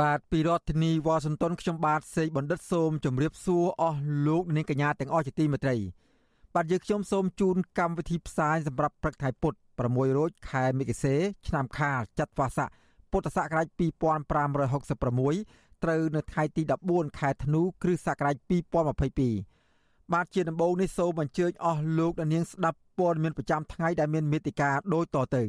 បាទពីរដ្ឋធានីវ៉ាស៊ីនតោនខ្ញុំបាទសេកបណ្ឌិតសូមជម្រាបសួរអស់លោកនាងកញ្ញាទាំងអស់ជាទីមេត្រីបាទយើងខ្ញុំសូមជូនកម្មវិធីផ្សាយសម្រាប់ព្រឹកថ្ងៃពុទ្ធ6រោចខែមិគសេ ឆ្នាំខាលចត្វាស័កពុទ្ធសករាជ2566ត្រូវនៅថ្ងៃទី14ខែធ្នូគ្រិស្តសករាជ2022បាទជាដំបូងនេះសូមអញ្ជើញអស់លោកនាងស្ដាប់ព័ត៌មានប្រចាំថ្ងៃដែលមានមេតិការដូចតទៅ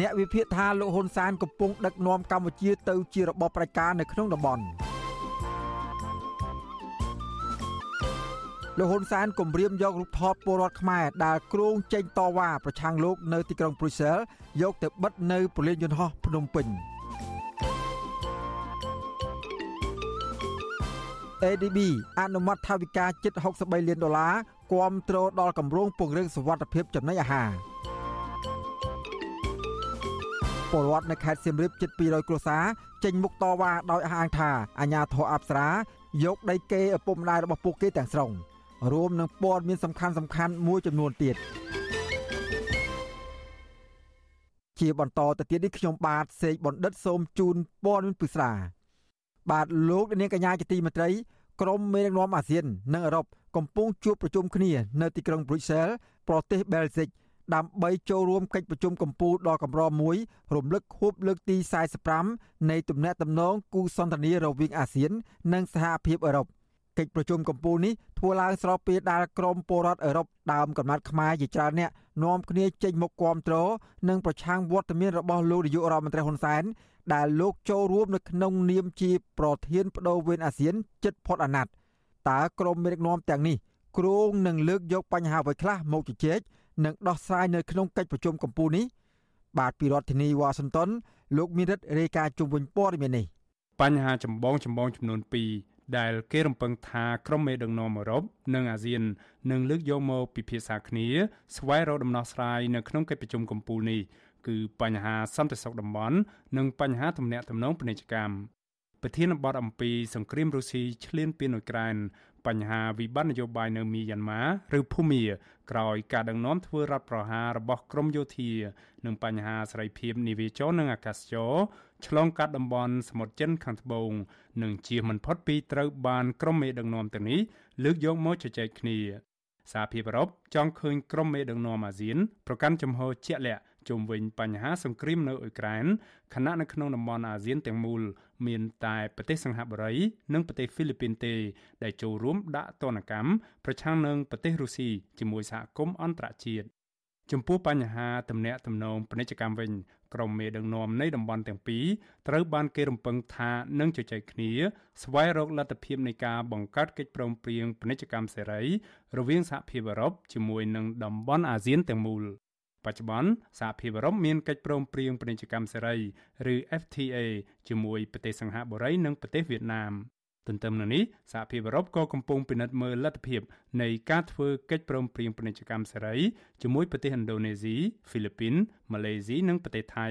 អ្នកវិភាគថាលោកហ៊ុនសែនកំពុងដឹកនាំកម្ពុជាទៅជារបបប្រជាការនៅក្នុងតំបន់លោកហ៊ុនសែនគម្រាមយករូបថតពលរដ្ឋខ្មែរដែលគ្រោងចេញតវ៉ាប្រឆាំងលោកនៅទីក្រុងព្រុយសែលយកទៅបិទនៅពលានយន្តហោះភ្នំពេញ ADB អនុម័តថវិកាជិត63លានដុល្លារគាំទ្រដល់គម្រោងពង្រឹងសវត្ថិភាពចំណីអាហារ ពលរដ្ឋនៅខេត្តសៀមរាបជិត200គ្រួសារចេញមុខតវ៉ាដោយអះអាងថាអាញាធរអប្សរាយកដីគេឪពុកម្ដាយរបស់ពួកគេទាំងស្រុងរួមនឹងព័ត៌មានសំខាន់សំខាន់មួយចំនួនទៀតជាបន្តទៅទៀតនេះខ្ញុំបាទសេកបណ្ឌិតសូមជូនព័ត៌មានពិស្ដាបាទលោកនាងកញ្ញាជាទីមេត្រីក្រុមមេដឹកនាំអាស៊ាន និងអឺរ៉ុបកំពុងជួបប្រជុំគ្នា នៅទីក្រុង Brussels ប្រទេស Belgium ដើម្បីចូលរួមកិច្ចប្រជុំកម្ពុជាដ៏កម្រមួយរំលឹកខួបលើកទី45នៃទំនាក់ទំនងគូសន្ទនារវាងអាស៊ាន និងសហភាពអឺរ៉ុបកិច្ចប្រជុំកម្ពុជានេះធ្វើឡើងស្របពេលដែលក្រមពលរដ្ឋអឺរ៉ុបដើមកំណត់ខ្មែរជាច្រើនអ្នកនាំគ្នាចេញមុខគាំទ្រនិងប្រឆាំងវត្តមានរបស់លោកនាយករដ្ឋមន្ត្រីហ៊ុនសែនដែលលោកចូលរួមនៅក្នុងនាមជាប្រធានបដូវវេនអាស៊ានជិតផុតអាណត្តិតើក្រមមេដឹកនាំទាំងនេះគ្រោងនឹងលើកយកបញ្ហាអ្វីខ្លះមកជជែក និងដោះស្រាយនៅក្នុងកិច្ចប្រជុំកម្ពុជានេះបាទពីរដ្ឋធានីវ៉ាស៊ីនតោនលោកមានរិទ្ធរាយការណ៍ជុំវិញព័ត៌មាននេះបញ្ហាចម្បងចម្បងចំនួន2ដែលគេរំពឹងថាក្រុមមេដឹកនាំអឺរ៉ុបនិងអាស៊ាននឹងលើកយកមកពិភាក្សាគ្នា ស្វែងរកដំណោះស្រាយនៅក្នុងកិច្ចប្រជុំកម្ពុជានេះគឺបញ្ហាសន្តិសុខតំបន់និងបញ្ហាទំនាក់ទំនងពាណិជ្ជកម្មប្រធានបទអំពីសង្គ្រាមរុស្ស៊ីឈ្លានពានអ៊ុយក្រែន បញ្ហាវិបត្តិនយោបាយនៅមីយ៉ាន់ម៉ាឬភូមាក្រោយការដឹកនាំធ្វើរដ្ឋប្រហាររបស់ក្រមយោធា និងបញ្ហាសេរីភាពនាវាចរនិងអាកាសចរឆ្លងកាត់តំបន់សមុទ្រចិនខាងត្បូងនិងជៀសមិនផុតពីត្រូវបានក្រុមមេដឹកនាំទាំងនេះលើកយកមកជជែកគ្នាសហភាពអឺរ៉ុបចង់ឃើញក្រុមមេដឹកនាំអាស៊ានប្រកាន់ជំហរជាក់លាក់ជុំវិញបញ្ហាសង្គ្រាមនៅអ៊ុយក្រែនខណៈនៅក្នុងតំបន់អាស៊ានទាំងមូល មានតែប្រទេសសិង្ហបុរីនិងប្រទេសហ្វីលីពីនទេ ដែលចូលរួមដាក់ទណ្ឌកម្មប្រឆាំងនឹងប្រទេសរុស្ស៊ីជាមួយសហគមន៍អន្តរជាតិចំពោះបញ្ហាទំនាក់ទំនងពាណិជ្ជកម្មវិញក្រុមមេដឹកនាំនៃតំបន់ទាំងពីរត្រូវបានគេរំពឹងថានឹងជជែកគ្នា ស្វែងរកលទ្ធភាពនៃការបង្កើតកិច្ចព្រមព្រៀងពាណិជ្ជកម្មសេរី រវាងសហភាពអឺរ៉ុបជាមួយនឹងតំបន់អាស៊ានទាំងមូល។ បច្ចុប្បន្នសហភាពអឺរ៉ុបមានកិច្ចព្រមព្រៀងពាណិជ្ជកម្មសេរីឬ FTA ជាមួយប្រទេសសិង្ហបុរីនិងប្រទេសវៀតណាមទន្ទឹមនឹងនេះសហភាពអឺរ៉ុបក៏កំពុងពិនិត្យមើលលទ្ធភាពនៃការធ្វើកិច្ចព្រមព្រៀងពាណិជ្ជកម្មសេរីជាមួយប្រទេសឥណ្ឌូនេស៊ីហ្វីលីពីនម៉ាឡេស៊ីនិងប្រទេសថៃ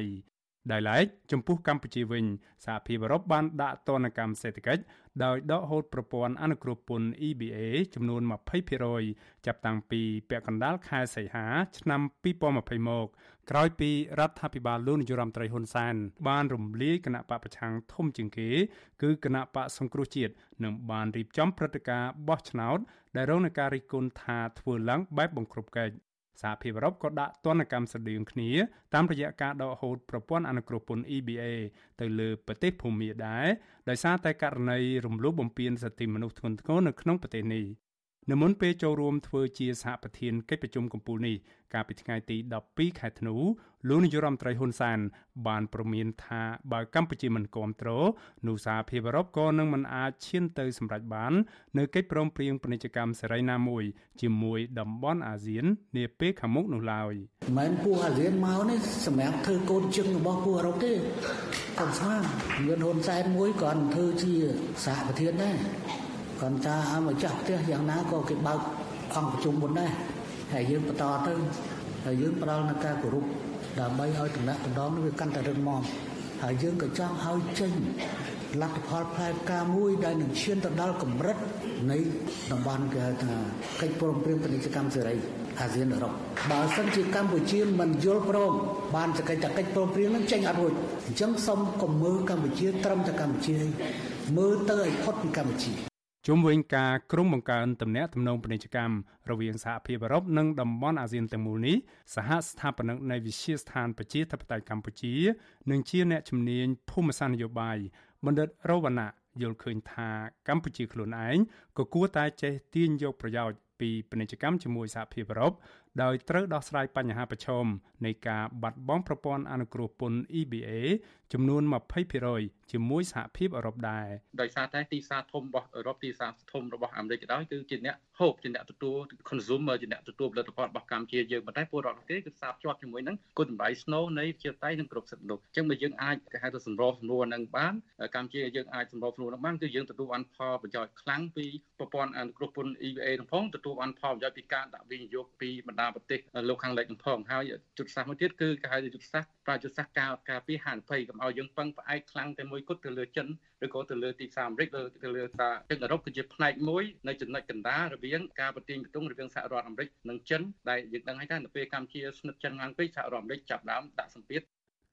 ដោយឡែកចំពោះកម្ពុជាវិញសហភាពអឺរ៉ុបបានដាក់ទណ្ឌកម្មសេដ្ឋកិច្ចដោយដកហូតប្រព័ន្ធអនុគ្រោះពន្ធ EBA ចំនួន20%ចាប់តាំងពីពាក់កណ្ដាលខែសីហា ឆ្នាំ2020មកក្រោយពីរដ្ឋាភិបាលលោកនាយរដ្ឋមន្ត្រីហ៊ុនសែនបានរំលាយគណៈបកប្រឆាំងធំជាងគេគឺគណៈបកសង្គ្រោះជាតិនិងបានរៀបចំព្រឹត្តិការណ៍បោះឆ្នោតដែលរងនឹងការរិះគន់ថាធ្វើឡើងបែបបង្ក្រប់កិច្ច សហភាពអឺរ៉ុបក៏ដាក់ទណ្ឌកម្មស្តៀងគ្នាតាមរយៈការដកហូតប្រព័ន្ធអនុគ្រោះពន្ធ EBA ទៅលើប្រទេសភូមាដែរដោយសារតែករណីរំលោភបំពានសិទ្ធិមនុស្សធ្ងន់ធ្ងរនៅក្នុងប្រទេសនេះ នៅមុនពេលចូលរួមធ្វើជាសហប្រធានកិច្ចប្រជុំកំពូលនេះកាលពីថ្ងៃទី12ខែធ្នូលោកនាយរដ្ឋមន្ត្រីហ៊ុនសែនបានប្រមានថាបើកម្ពុជាមិនគ្រប់គ្រងនោះសហភាពអឺរ៉ុបក៏នឹងមិនអាចឈានទៅសម្រេចបាននៅកិច្ចព្រមព្រៀងពាណិជ្ជកម្មសេរីណាមួយជាមួយតំបន់អាស៊ាននាពេលខាងមុខនោះឡើយមិនពួកអាស៊ានមកនេះសម្រាប់ធ្វើកូនជឹងរបស់ពួកអឺរ៉ុបទេកុំស្មានមានហ៊ុនសែនមួយក៏ធ្វើជាសហប្រធានដែរ គាត់ថាឲ្យមកចាស់ផ្ទះយ៉ាងណាក៏គេបើកអង្គប្រជុំមុនដែរហើយយើងបន្តទៅហើយយើងផ្ដល់នូវការគោរពដើម្បីឲ្យតំណែងតំណងនេះវាកាន់តែរឹងមាំហើយយើងក៏ចង់ឲ្យចេញលទ្ធផលផ្លែផ្កាមួយដែលនឹងឈានទៅដល់កម្រិតនៃតំបន់គេហៅថាកិច្ចព្រមព្រៀងពាណិជ្ជកម្មសេរីអាស៊ានអឺរ៉ុបបើសិនជាកម្ពុជាមិនយល់ព្រមបានសកិច្ចកិច្ចព្រមព្រៀងនឹងចេញអត់រួចអញ្ចឹងសូមកុំមើលកម្ពុជាត្រឹមតែកម្ពុជាមើលទៅឲ្យផុតពីកម្ពុជា ជុំវិញការក្រុមបង្កើនទំនាក់ទំនងពាណិជ្ជកម្មរវាងសហភាពអឺរ៉ុបនិងតំបន់អាស៊ានទាំងមូលនេះសហស្ថាបនិកនៃវិទ្យាស្ថានប្រជាធិបតេយ្យកម្ពុជានិងជាអ្នកជំនាញភូមិសាស្ត្រនយោបាយបណ្ឌិតរវណ្ណៈយល់ឃើញថាកម្ពុជាខ្លួនឯងក៏គួរតែចេះទាញយកប្រយោជន៍ពីពាណិជ្ជកម្មជាមួយសហភាពអឺរ៉ុប ដោយត្រូវដោះស្រាយបញ្ហាប្រឈមនៃការបាត់បង់ប្រព័ន្ធអនុគ្រោះពន្ធ EBA ចំនួន20%ជាមួយសហភាពអឺរ៉ុបដែរដោយសារតែទីផ្សារធំរបស់អឺរ៉ុបទីផ្សារធំរបស់អាមេរិកក៏ដោយគឺជាអ្នកហូបជាអ្នកទទួល consumer ជាអ្នកទទួលផលិតផលរបស់កម្ពុជាយើងប៉ុន្តែពលរដ្ឋគេគឺផ្សារភ្ជាប់ជាមួយនឹងគុណតម្លៃស្នូលនៃជាតៃនិងគ្រប់សិទ្ធិមនុស្សអញ្ចឹងបើយើងអាចគេហៅថាសម្របសម្រួលនឹងបានកម្ពុជាយើងអាចសម្របសម្រួលនឹងបានគឺយើងទទួលបានផលប្រយោជន៍ខ្លាំងពីប្រព័ន្ធអនុគ្រោះពន្ធ EBA នឹងផងទទួលបានផលប្រយោជន៍ពីការដាក់វិនិយោគពីបណ្ដាប្រទេសលោកខាងលិចនឹងផងហើយយុទ្ធសាស្ត្រមួយទៀតគឺគេហៅថាយុទ្ធសាស្ត្រប្រាយុទ្ធសាស្ត្រការការពារហានិភ័យកុំឲ្យយើងពឹងផ្អែកខ្លាំងតែមួយគត់ទៅលើចិនឬក៏ទៅលើទីផ្សារអាមេរិកឬទៅលើសារចិនអឺរ៉ុបគឺជាផ្នែកមួយនៃចំណុចកណ្ដាលរវាងការប្រទាញបន្ទង់រវាងសហរដ្ឋអាមេរិកនិងចិនដែលយើងដឹងហើយថានៅពេលកម្ពុជាស្និទ្ធចិនឡើងពេកសហរដ្ឋអាមេរិកចាប់ដើមដាក់សម្ពាធ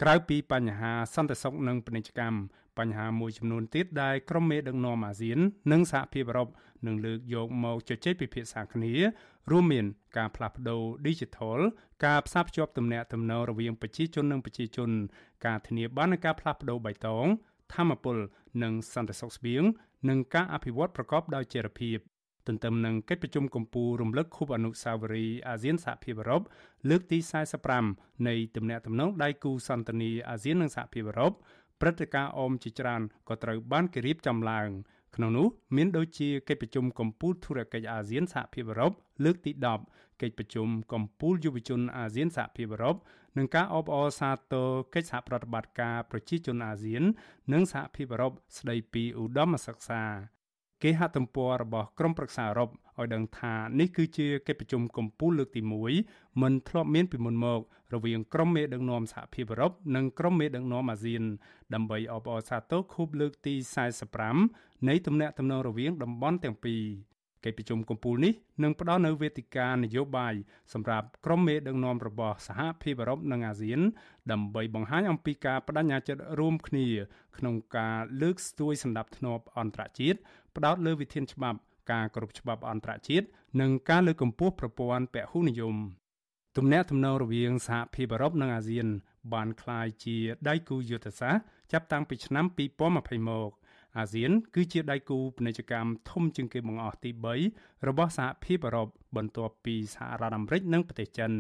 ក្រៅពីបញ្ហាសន្តិសុខនិងពាណិជ្ជកម្ម បញ្ហាមួយចំនួនទៀតដែលក្រុមមេដឹកនាំអាស៊ាន និងសហភាពអឺរ៉ុបនឹងលើកយកមកជជែកពិភាក្សាគ្នា រួមមាន ការផ្លាស់ប្តូរ Digital ការផ្សារភ្ជាប់ទំនាក់ទំនងរវាងប្រជាជននិងប្រជាជន ការធានាបាននូវការផ្លាស់ប្តូរបៃតងធម្មពលនិងសន្តិសុខស្បៀងនិងការអភិវឌ្ឍប្រកបដោយចីរភាពទន្ទឹមនឹងកិច្ចប្រជុំកំពូលរំលឹកខួបអនុស្សាវរីយ៍អាស៊ានសហភាពអឺរ៉ុបលើកទី45នៃទំនាក់ទំនងដៃគូសន្តិនិកអាស៊ាននិងសហភាពអឺរ៉ុប ព្រឹត្តិការណ៍អមជាច្រើនក៏ត្រូវបានគេរៀបចំឡើងក្នុងនោះមានដូចជាកិច្ចប្រជុំកំពូលធុរកិច្ចអាស៊ានសហភាពអឺរ៉ុបលើកទី10កិច្ចប្រជុំកំពូលយុវជនអាស៊ានសហភាពអឺរ៉ុបនិងការអបអរសាទរកិច្ចសហប្រតិបត្តិការប្រជាជនអាស៊ាន និងសហភាពអឺរ៉ុបស្ដីពីឧត្តមសិក្សាគេហទំព័ររបស់ក្រមប្រឹក្សាអឺរ៉ុប ឲ្យដឹងថានេះគឺជាកិច្ចប្រជុំកំពូលលើកទី1មិនធ្លាប់មានពីមុនមក រវាងក្រុមមេដឹកនាំសហភាពអឺរ៉ុបនិងក្រុមមេដឹកនាំអាស៊ាន ដើម្បីអបអរសាទរខួបលើកទី45នៃទំនាក់ទំនងរវាងតំបន់ទាំងពីរកិច្ចប្រជុំកំពូលនេះនឹងផ្ដល់នូវវេទិកានយោបាយសម្រាប់ក្រុមមេដឹកនាំរបស់សហភាពអឺរ៉ុបនិងអាស៊ាន ដើម្បីបង្ហាញអំពីការបដិញ្ញាចិត្តរួមគ្នា ក្នុងការលើកស្ទួយសន្តិភាពអន្តរជាតិផ្ដោតលើវិធានច្បាប់ ការគោរពច្បាប់អន្តរជាតិនិងការលើកកម្ពស់ប្រព័ន្ធពហុនិយមទំនាក់ទំនងរវាងសហភាពអឺរ៉ុបនិងអាស៊ាន បានក្លាយជាដៃគូយុទ្ធសាស្ត្រចាប់តាំងពីឆ្នាំ2020មកអាស៊ាន គឺជាដៃគូពាណិជ្ជកម្មធំជាងគេបង្អស់ទី3របស់សហភាពអឺរ៉ុបបន្ទាប់ពីសហរដ្ឋអាមេរិកនិងប្រទេសចិន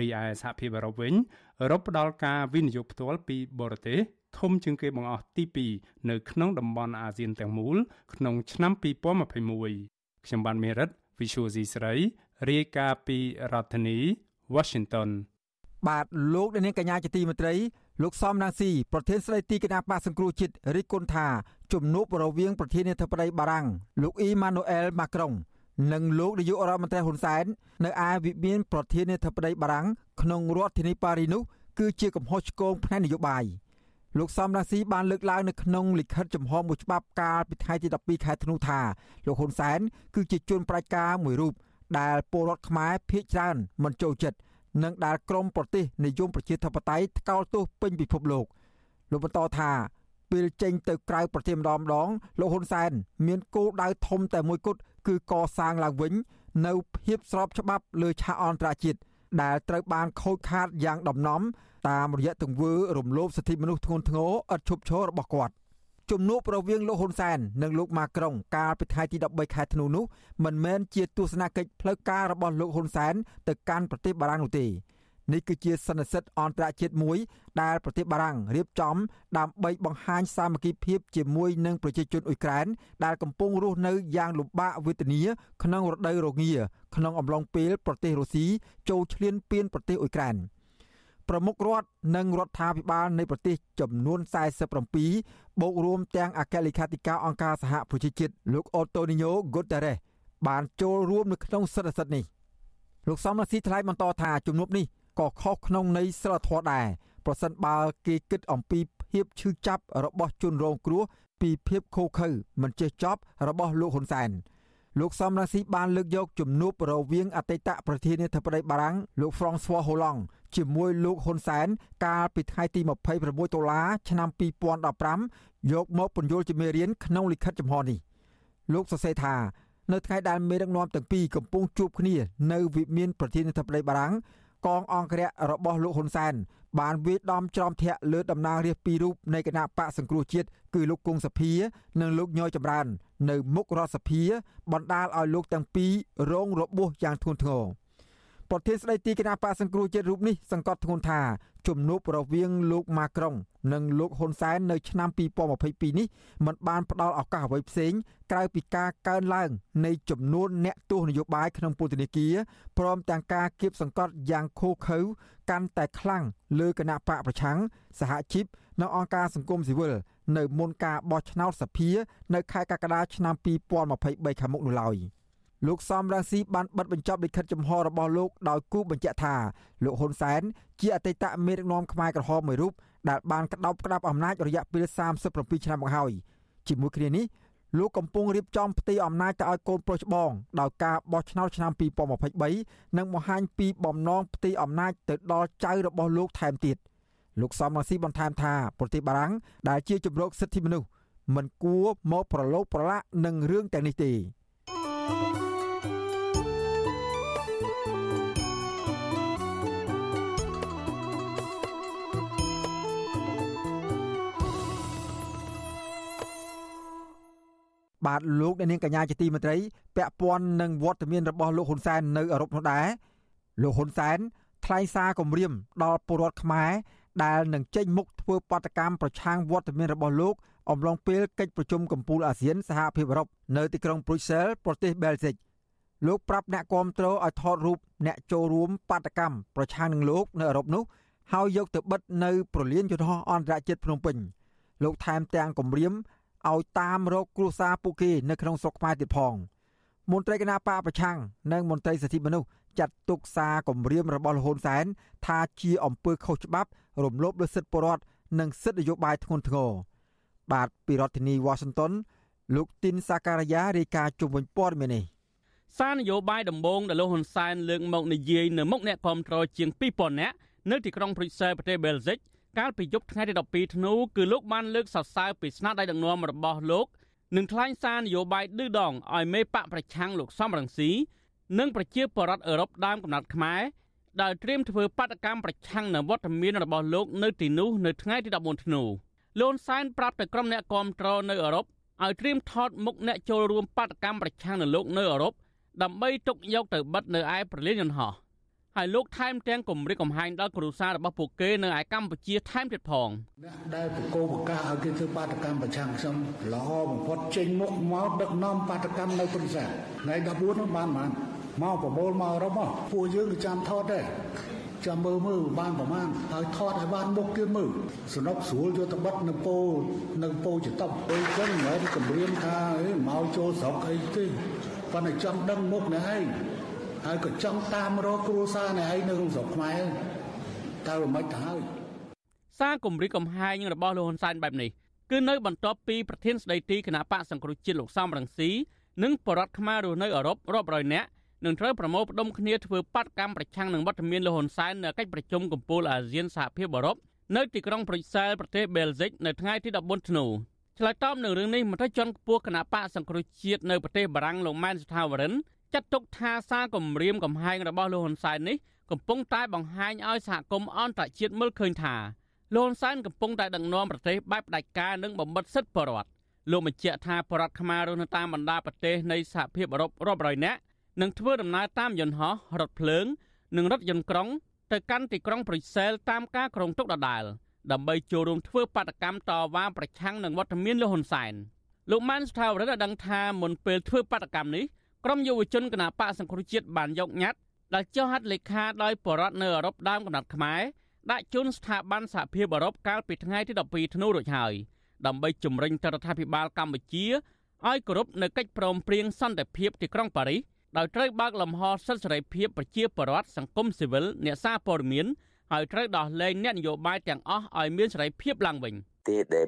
រីឯសហភាពអឺរ៉ុបវិញអឺរ៉ុបផ្ដល់ការវិនិយោគផ្ទាល់ពីបរទេស ធំជាងគេបង្អស់ទី2នៅក្នុងតំបន់អាស៊ានទាំងមូលក្នុងឆ្នាំ2021ខ្ញុំបានមេរិត Visual C ស្រីរាយការណ៍ពីរដ្ឋធានី Washington បាទលោកនាងកញ្ញាជាទីមេត្រីលោកសំរងស៊ីប្រធានស្ដីទីគណៈបកសង្គ្រោះជាតិរិះគន់ថាជំនួបរវាងប្រធានាធិបតីបារាំងលោកអ៊ីម៉ានូអែលម៉ាក្រុងនិងលោកនាយករដ្ឋមន្ត្រីហ៊ុនសែននៅឯវិមានប្រធានាធិបតីបារាំងក្នុងរដ្ឋធានីប៉ារីនោះគឺជាកំហុសឆ្គងផ្នែកនយោបាយ លោកសំរាស៊ីបានលើកឡើងនៅក្នុងលិខិតចំហមួយច្បាប់កាលពីថ្ងៃទី12ខែធ្នូថាលោកហ៊ុនសែនគឺជាជនប្រាជ្ញាមួយរូបដែលពលរដ្ឋខ្មែរភ័យច្រើនមិនចូលចិត្តនិងដែលក្រមប្រទេសនិយមប្រជាធិបតេយ្យថ្កោលទោសពេញពិភពលោកលោកបន្តថាពេលចេញទៅក្រៅប្រទេសម្ដងម្ដងលោកហ៊ុនសែនមានគោលដៅធំតែមួយគត់គឺកសាងឡើងវិញនៅភាពស្របច្បាប់លើឆាកអន្តរជាតិដែលត្រូវបានខូចខាតយ៉ាងដំណំ តាមរយៈទង្វើរំលោភសិទ្ធិមនុស្សធ្ងន់ធ្ងរឥតឈប់ឈររបស់គាត់ជំនួបរវាងលោកហ៊ុនសែននិងលោកម៉ាក្រុងកាលពីថ្ងៃទី13ខែធ្នូនោះមិនមែនជាទស្សនកិច្ចផ្លូវការរបស់លោកហ៊ុនសែនទៅកាន់ប្រទេសបារាំងនោះទេនេះគឺជាសន្និសីទអន្តរជាតិមួយដែលប្រទេសបារាំងរៀបចំដើម្បីបង្ហាញសាមគ្គីភាពជាមួយនឹងប្រជាជនអ៊ុយក្រែនដែលកំពុងរស់នៅយ៉ាងលំបាកវេទនាក្នុងរដូវរងាក្នុងអំឡុងពេលប្រទេសរុស្ស៊ីចូលឈ្លានពានប្រទេសអ៊ុយក្រែន ប្រមុខរដ្ឋនិងរដ្ឋាភិបាលនៃប្រទេសចំនួន47បូករួមទាំងអគ្គលេខាធិការអង្គការសហប្រជាជាតិលោកអូតូនីញ៉ូហ្គូតារ៉េសបានចូលរួមនៅក្នុងសន្និសីទនេះលោកសំរាស៊ីថ្លែងបន្តថាជំនួបនេះក៏ខុសក្នុងន័យសិលធម៌ដែរប្រសិនបើគេគិតអំពីភាពឈឺចាប់របស់ជនរងគ្រោះពីភាពខូខើមិនចេះចប់របស់លោកហ៊ុនសែន លោកសំរងស៊ីបានលើកយកជំនួបរវាងអតីតប្រធានាធិបតីបារាំងលោក François Hollande ជាមួយលោកហ៊ុនសែនកាលពីថ្ងៃទី26ដុល្លារឆ្នាំ2015យកមកពន្យល់ជាមេរៀនក្នុងលិខិតចំហនេះលោកសរសេរថានៅថ្ងៃដែលមេដឹកនាំទាំងពីរកំពុងជួបគ្នានៅវិមានប្រធានាធិបតីបារាំងកងអង្គរៈរបស់លោកហ៊ុនសែន បានវាយដំច្រំធាក់លើតំណាងរាស្ត្រពីររូបនៃគណៈបកសង្គ្រោះជាតិគឺលោកគង់សភានិងលោកញយចម្រើន នៅមុខរដ្ឋសភាបណ្ដាលឲ្យលោកទាំងពីររងរបួសយ៉ាងធ្ងន់ធ្ងរ ប្រធានស្ដីទីគណៈបកសង្គ្រោះជាតិរូបនេះសង្កត់ធ្ងន់ថាជំនួបរវាងលោកម៉ាក្រុង និងលោកហ៊ុនសែននៅឆ្នាំ2022នេះមិនបានផ្ដល់ឱកាសអ្វីផ្សេងក្រៅពីការកើនឡើង នៃចំនួនអ្នកទោសនយោបាយក្នុងពន្ធនាគារព្រមទាំងការគៀបសង្កត់យ៉ាងឃោឃៅកាន់តែខ្លាំងលើគណៈបកប្រឆាំងសហជីពនិងអង្គការសង្គមស៊ីវិលនៅមុនការបោះឆ្នោតសភា នៅខែកក្កដាឆ្នាំ2023ខាងមុខនោះឡើយ។ លោកសំរងស៊ីបានបិទបញ្ចប់លិខិតចំហរបស់លោកដោយគូបញ្ជាក់ថាលោកហ៊ុនសែនជាអតីតមេដឹកនាំខ្មែរក្រហមមួយរូបដែលបានក្តោបក្តាប់អំណាចរយៈពេល37ឆ្នាំមកហើយជាមួយគ្នានេះលោកកំពុងរៀបចំផ្ទៃអំណាចទៅឲ្យកូនប្រុសច្បងដោយការបោះឆ្នោតឆ្នាំ2023និងបង្ហាញពីបំណងផ្ទៃអំណាចទៅដល់ចៅរបស់លោកថែមទៀតលោកសំរងស៊ីបន្ថែមថាប្រទេសបារាំងដែលជាជំរកសិទ្ធិមនុស្សមិនគួរមកប្រឡូកប្រឡាក់នឹងរឿងទាំងនេះទេ បាទលោកអ្នកនាងកញ្ញាជាទីមេត្រីពាក់ព័ន្ធនឹងវត្តមានរបស់លោកហ៊ុនសែននៅអឺរ៉ុបនោះដែរលោកហ៊ុនសែនថ្លែងសារគម្រាមដល់ពលរដ្ឋខ្មែរដែលនឹងចេញមុខធ្វើបាតកម្មប្រឆាំងវត្តមានរបស់លោក អំឡុងពេលកិច្ចប្រជុំកំពូលអាស៊ានសហភាពអឺរ៉ុបនៅទីក្រុងព្រុយសែលប្រទេសបែលហ្សិកលោកប្រាប់អ្នកគាំទ្រឲ្យថតរូបអ្នកចូលរួមបាតកម្មប្រឆាំងនឹងលោកនៅអឺរ៉ុបនោះហើយយកទៅបិទនៅប្រលានយន្តហោះអន្តរជាតិភ្នំពេញលោកថែមទាំងគម្រាមឲ្យតាមរកគ្រួសារពួកគេនៅក្នុងស្រុកខ្មែរទៀតផងមន្ត្រីគណៈបកប្រឆាំងនិងមន្ត្រីសិទ្ធិមនុស្សចាត់ទុកសារគម្រាមរបស់លហ៊ុនសែនថាជាអំពើខុសច្បាប់រំលោភលើសិទ្ធិពលរដ្ឋនិងសិទ្ធិនយោបាយធ្ងន់ធ្ងរ បាទពីរដ្ឋធានី Washington លោកទីនសាការីយ៉ារាយការណ៍ជុំវិញព័ត៌មាននេះសារនយោបាយដំបូងដែលលោកហ៊ុនសែនលើកមកនិយាយនៅមុខអ្នកគាំទ្រជាង2000នាក់នៅទីក្រុងព្រុយសែលប្រទេសបែលហ្សិកកាលពីយប់ថ្ងៃទី12ធ្នូគឺលោកបានលើកសរសើរពីស្នាដៃដឹកនាំរបស់លោកនិងថ្លែងសារនយោបាយឌឺដងឲ្យមេបកប្រឆាំងលោកសំរងស៊ីនិងប្រជាពលរដ្ឋអឺរ៉ុបដើមកំណត់ខ្មែរដែលត្រៀមធ្វើបាតកម្មប្រឆាំងនឹងវត្តមានរបស់លោកនៅទីនោះនៅថ្ងៃទី14ធ្នូ លន់សែនប្រាប់ទៅក្រុមអ្នកគាំទ្រនៅអឺរ៉ុបឲ្យត្រៀមថតមុខអ្នកចូលរួមបាតកម្មប្រឆាំងនឹងលោកនៅអឺរ៉ុបដើម្បីទុកយកទៅបិទនៅឯប្រលានយន្តហោះហើយលោកថែមទាំងគម្រិតកំហែងដល់គ្រួសាររបស់ពួកគេនៅឯកម្ពុជាថែមទៀតផងអ្នកដែលបកគោបកាឲ្យគេធ្វើបាតកម្មប្រឆាំងខ្ញុំល្អបំផុតចេញមុខមកដឹកនាំបាតកម្មនៅព្រឹក្សាថ្ងៃ14នោះបានបានមកប្រមូលមករំពួកយើងក៏ចាំថតដែរ ចាំមើលមើលបានប្រមាណហើយថតឲ្យបានមុខទៀតមើលសនុកស្រួលយកទៅបិទនៅពោនៅពោចតប់ពេលចឹងមិនមែនគម្រាមថាមកចូលស្រុកអីទេប៉ុន្តែចង់ដឹងមុខអ្នកឯងហើយក៏ចង់តាមរកគ្រួសារអ្នកឯងនៅក្នុងស្រុកខ្មែរតើមិនទៅហើយសារគម្រិតកំហែងរបស់លោកហ៊ុនសែនបែបនេះគឺនៅបន្ទាប់ពីប្រធានស្ដីទីគណៈបកសង្គ្រោះជាតិលោកសំរងស៊ីនិងបរដ្ឋខ្មែររស់នៅអឺរ៉ុបរាប់រយនាក់ នឹងត្រូវប្រមូលផ្ដុំគ្នាធ្វើបាតកម្មប្រឆាំងនឹងវត្តមានលោកហ៊ុនសែននៅកិច្ចប្រជុំកំពូលអាស៊ានសហភាពអឺរ៉ុបនៅទីក្រុងប្រុយសែលប្រទេសបែលហ្សិកនៅថ្ងៃទី14ធ្នូឆ្លើយតបនឹងរឿងនេះមន្ត្រីជាន់ខ្ពស់គណៈបកសង្គ្រោះជាតិនៅប្រទេសបារាំងលោកម៉ែនសុថាវរិនចាត់ទុកថាសារគម្រាមកំហែងរបស់លោកហ៊ុនសែននេះកំពុងតែបង្ហាញឲ្យសហគមន៍អន្តរជាតិមើលឃើញថាលោកហ៊ុនសែនកំពុងតែដឹកនាំប្រទេសបែបផ្ដាច់ការនិងបំបិតសិទ្ធិបរិវត្តលោកបញ្ជាក់ថាបរដ្ឋខ្មែររស់នៅតាមបណ្ដាប្រទេសនៃសហភាពអឺរ៉ុបរាប់រយនាក់ នឹងធ្វើដំណើរតាមយន្តហោះរថភ្លើង និងរថយន្តក្រុង ទៅកាន់ទីក្រុងប្រ៊ុយសែលតាមការក្រុងទុកដដែលដើម្បីចូលរួមធ្វើបាតកម្មតវ៉ាប្រឆាំងនឹងវត្តមានលោកហ៊ុនសែនលោកម៉ានស្ថាវរិទ្ធបានដឹងថាមុនពេលធ្វើបាតកម្មនេះក្រុមយុវជនគណបកសង្គ្រោះជាតិបានយកញត្តិដែលចុះហត្ថលេខាដោយបរដ្ឋនៅអឺរ៉ុបដើមកំណត់ខ្មែរដាក់ជូនស្ថាប័នសហភាពអឺរ៉ុបកាលពីថ្ងៃទី12ធ្នូរួចហើយដើម្បីជំរុញទៅរដ្ឋាភិបាលកម្ពុជាឲ្យគោរពនៅកិច្ចព្រមព្រៀងសន្តិភាពទីក្រុងប៉ារីស ដោយត្រូវបើកលំហសិទ្ធិសេរីភាពប្រជាពលរដ្ឋសង្គមស៊ីវិលអ្នកសារព័ត៌មានហើយត្រូវដោះលែងអ្នកនយោបាយទាំងអស់ឲ្យមានសេរីភាពឡើងវិញ។ ទេសដែល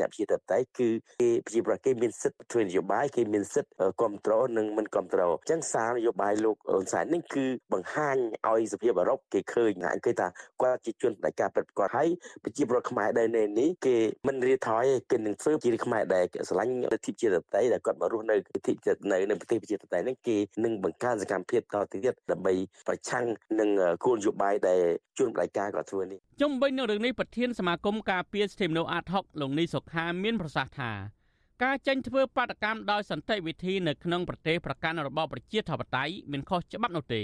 អ្នកប្រជាធិបតេយ្យគឺគេប្រជាប្រដ្ឋគេមានសិទ្ធិធ្វើនយោបាយគេមានសិទ្ធិគ្រប់គ្រងនិងមិនគ្រប់គ្រងអញ្ចឹងសារនយោបាយលោកអ៊ុនសែននេះគឺបង្ហាញឲ្យសភាអឺរ៉ុបគេឃើញហាក់គេថាគាត់ជាជនបដិការពិតប្រាកដហើយប្រជាប្រដ្ឋខ្មែរដែលនៅនេះគេមិនរៀថយគេនឹងធ្វើជាខ្មែរដែលស្រឡាញ់លទ្ធិប្រជាធិបតេយ្យដែលគាត់មករស់នៅលទ្ធិនៅនៅប្រទេសប្រជាធិបតេយ្យនេះគេនឹងបង្កើនសកម្មភាពតទៅទៀតដើម្បីប្រឆាំងនឹងគោលនយោបាយដែលជនបដិការគាត់ធ្វើនេះជុំវិញនឹងរឿងនេះប្រធានសមាគមការពារសិទ្ធិមនុស្សអាត6លោកនីសុខាមានប្រសាសន៍ថាការចេញធ្វើបាតកម្មដោយសន្តិវិធីនៅក្នុងប្រទេសប្រកាន់របបប្រជាធិបតេយ្យមានខុសច្បាប់នោះទេ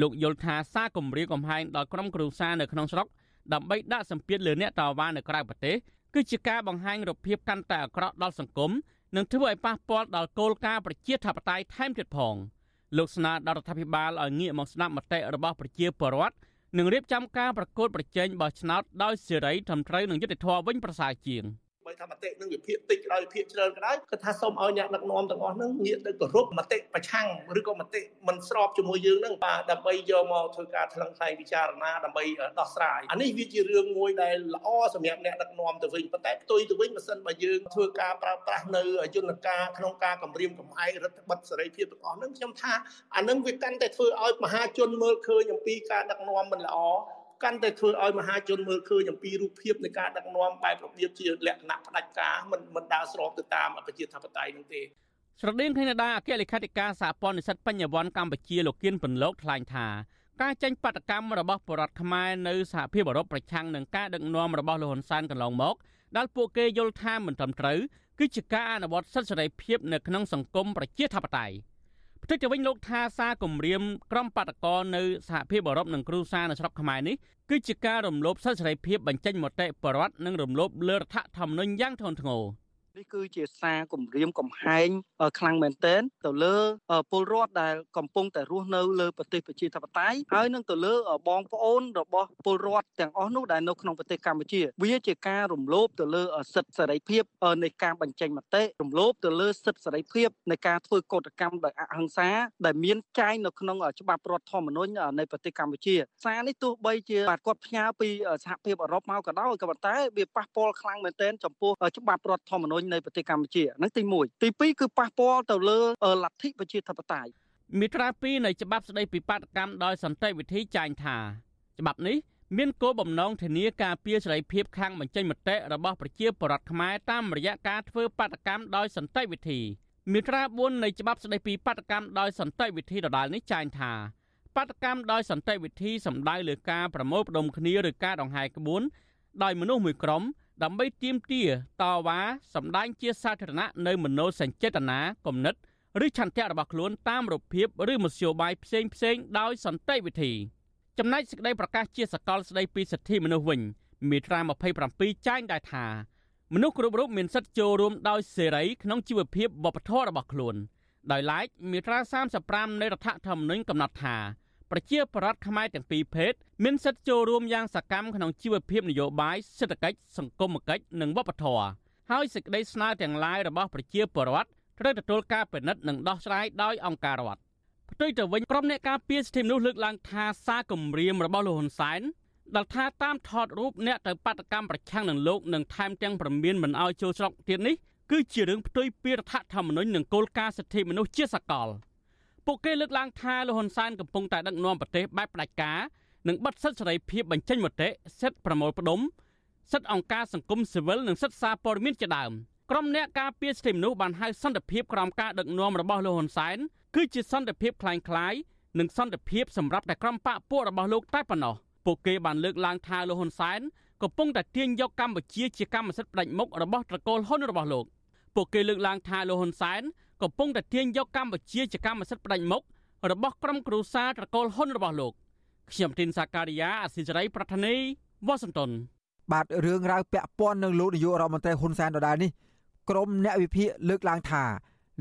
លោកយល់ថាសារគម្រាមកំហែងដល់ក្រុមគ្រួសារនៅក្នុងស្រុកដើម្បីដាក់សម្ពាធលើអ្នកតវ៉ានៅក្រៅប្រទេសគឺជាការបង្ហាញរូបភាពកាន់តែអាក្រក់ដល់សង្គមនិងធ្វើឲ្យប៉ះពាល់ដល់គោលការណ៍ប្រជាធិបតេយ្យថែមទៀតផងលោកស្នើដល់រដ្ឋាភិបាលឲ្យងាកមកស្ដាប់មតិរបស់ប្រជាពលរដ្ឋ និងរៀបចំការប្រកួតប្រជែងបោះឆ្នោតដោយសេរីត្រឹមត្រូវនិងយុត្តិធម៌វិញប្រសើរជាង។ បើថាមតិនឹងវិភាគតិចក៏ដោយវិភាគច្រើនក៏ដោយគាត់ថាសូមឲ្យអ្នកដឹកនាំទាំងអស់ហ្នឹងងាកទៅគោរពមតិប្រឆាំងឬក៏មតិមិនស្របជាមួយយើងហ្នឹងបាទដើម្បីយកមកធ្វើការថ្លឹងថ្លែងពិចារណាដើម្បីដោះស្រាយអានេះវាជារឿងមួយដែលល្អសម្រាប់អ្នកដឹកនាំទៅវិញប៉ុន្តែផ្ទុយទៅវិញបើសិនបើយើងធ្វើការប្រើប្រាស់នៅយន្តការក្នុងការគម្រាមកំហែងរដ្ឋបတ်សេរីភាពទាំងអស់ហ្នឹងខ្ញុំថាអានឹងវាកាន់តែធ្វើឲ្យមហាជនមើលឃើញអំពីការដឹកនាំមិនល្អ កាន់តែធ្វើឲ្យមហាជនមើលឃើញអំពីរូបភាពនៃការដឹកនាំបែបរបៀបជាលក្ខណៈផ្ដាច់ការមិនមិនដើរស្របទៅតាមប្រជាធិបតេយ្យនោះទេស្រដៀងគ្នានេះដែរអគ្គលេខាធិការសហព័ន្ធនិស្សិតបញ្ញវន្តកម្ពុជាលោកគៀនពន្លកថ្លែងថាការចេញបដកម្មរបស់បរដ្ឋខ្មែរនៅសហភាពអឺរ៉ុបប្រឆាំងនឹងការដឹកនាំរបស់លោកហ៊ុនសែនកន្លងមកដែលពួកគេយល់ថាមិនត្រឹមត្រូវគឺជាការអនុវត្តសិទ្ធិសេរីភាពនៅក្នុងសង្គមប្រជាធិបតេយ្យ ផ្ទុយទៅវិញលោកថាសារគម្រាមក្រុមបាតកោនៅសហភាពអឺរ៉ុបនិងគ្រូសានៅស្រុកខ្មែរនេះគឺជាការរំលោភសិទ្ធិសេរីភាពបញ្ចេញមតិបរដ្ឋនិងរំលោភលើរដ្ឋធម្មនុញ្ញយ៉ាងធ្ងន់ធ្ងរ នេះគឺជាសារគម្រាមកំហែងខ្លាំងមែនទែនទៅលើពលរដ្ឋដែលកំពុងតែរស់នៅលើប្រទេសប្រជាធិបតេយ្យហើយនឹងទៅលើបងប្អូនរបស់ពលរដ្ឋទាំងអស់នោះដែលនៅក្នុងប្រទេសកម្ពុជា វាជាការរំលោភទៅលើសិទ្ធិសេរីភាពនៃការបញ្ចេញមតិរំលោភទៅលើសិទ្ធិសេរីភាពនៃការធ្វើកោតកម្មដោយអហិង្សាដែលមានចែងនៅក្នុងច្បាប់រដ្ឋធម្មនុញ្ញនៃប្រទេសកម្ពុជាសារនេះទោះបីជាបាទគាត់ផ្ញើពីសហភាពអឺរ៉ុបមកក៏ដោយក៏ប៉ុន្តែវាប៉ះពាល់ខ្លាំងមែនទែនចំពោះច្បាប់រដ្ឋធម្មនុញ្ញញនៃប្រទេសកម្ពុជាហ្នឹងទី1ទី2គឺប៉ះពាល់ទៅលើលទ្ធិប្រជាធិបតេយ្យមាត្រា2នៃច្បាប់ស្តីពីបាតកម្មដោយសន្តិវិធីចែងថាច្បាប់នេះមានគោលបំណងធានាការពារសេរីភាពខាងបញ្ចេញមតិរបស់ប្រជាពលរដ្ឋខ្មែរតាមរយៈការធ្វើបាតកម្មដោយសន្តិវិធីមាត្រា4នៃច្បាប់ស្តីពីបាតកម្មដោយសន្តិវិធីដដាលនេះចែងថាបាតកម្មដោយសន្តិវិធីសំដៅលើការប្រមូលផ្ដុំគ្នាឬការដង្ហែក្បួនដោយមនុស្សមួយក្រុម ដើម្បីទាមទារតវ៉ាសម្ដែងជាសាធារណៈនៅមនោសញ្ចេតនាគំនិតឬឆន្ទៈរបស់ខ្លួនតាមរូបភាពឬមធ្យោបាយផ្សេងផ្សេងដោយសន្តិវិធីចំណែកសេចក្តីប្រកាសជាសកលស្តីពីសិទ្ធិមនុស្សវិញមាត្រា27ចែងដែរថាមនុស្សគ្រប់រូបមានសិទ្ធិចូលរួមដោយសេរីក្នុងជីវភាពវប្បធម៌របស់ខ្លួនដោយឡែកមាត្រា35នៃរដ្ឋធម្មនុញ្ញកំណត់ថា ប្រជាប្រដ្ឋខ្មែរទាំងពីរភេទមានសិទ្ធិចូលរួមយ៉ាងសកម្មក្នុងជីវភាពនយោបាយសេដ្ឋកិច្ចសង្គមគិច្ចនិងវប្បធម៌ហើយសេចក្តីស្នើទាំងឡាយរបស់ប្រជាពលរដ្ឋត្រូវទទួលការពិនិត្យនិងដោះស្រាយដោយអង្គការរដ្ឋផ្ទុយទៅវិញក្រុមអ្នកការពារសិទ្ធិមនុស្សលើកឡើងថាសារគម្រាមរបស់លោកហ៊ុនសែនដែលថាតាមថតរូបអ្នកទៅបាតកម្មប្រឆាំងនឹងលោកនិងថែមទាំងប្រមានមិនអោយចូលស្រុកទៀតនេះគឺជារឿងផ្ទុយពីរដ្ឋធម្មនុញ្ញនិងគោលការណ៍សិទ្ធិមនុស្សជាសកល។ ពួកគេលើកឡើងថាលោកហ៊ុនសែនកំពុងតែដឹកនាំប្រទេសបែបផ្ដាច់ការនិងបិទសិទ្ធិសេរីភាពបញ្ចេញមតិសិទ្ធិប្រមូលផ្ដុំសិទ្ធិអង្គការសង្គមស៊ីវិលនិងសិទ្ធិសារព័ត៌មានជាដើមក្រុមអ្នកការពារសិទ្ធិមនុស្សបានហៅសន្តិភាពក្រោមការដឹកនាំរបស់លោកហ៊ុនសែនគឺជាសន្តិភាពคล้ายៗនិងសន្តិភាពសម្រាប់តែក្រុមបកពួករបស់លោកតែប៉ុណ្ណោះពួកគេបានលើកឡើងថាលោកហ៊ុនសែន កំពុងតែទាញយកកម្ពុជាជាកម្មសិទ្ធិផ្ដាច់មុខរបស់ត្រកូលហ៊ុនរបស់លោកពួកគេលើកឡើងថាលោកហ៊ុនសែន កំពុងតែទាញយកកម្ពុជាជាកម្មសិទ្ធិផ្ដាច់មុខរបស់ក្រុមគ្រួសារត្រកូលហ៊ុនរបស់លោកខ្ញុំទីនសាការីយ៉ាអសិរ័យប្រធានីវ៉ាស៊ីនតោនបាទរឿងរ៉ាវពាក់ព័ន្ធនឹងលោកនាយករដ្ឋមន្ត្រីហ៊ុនសែនដដែលនេះក្រមអ្នកវិភាគលើកឡើងថា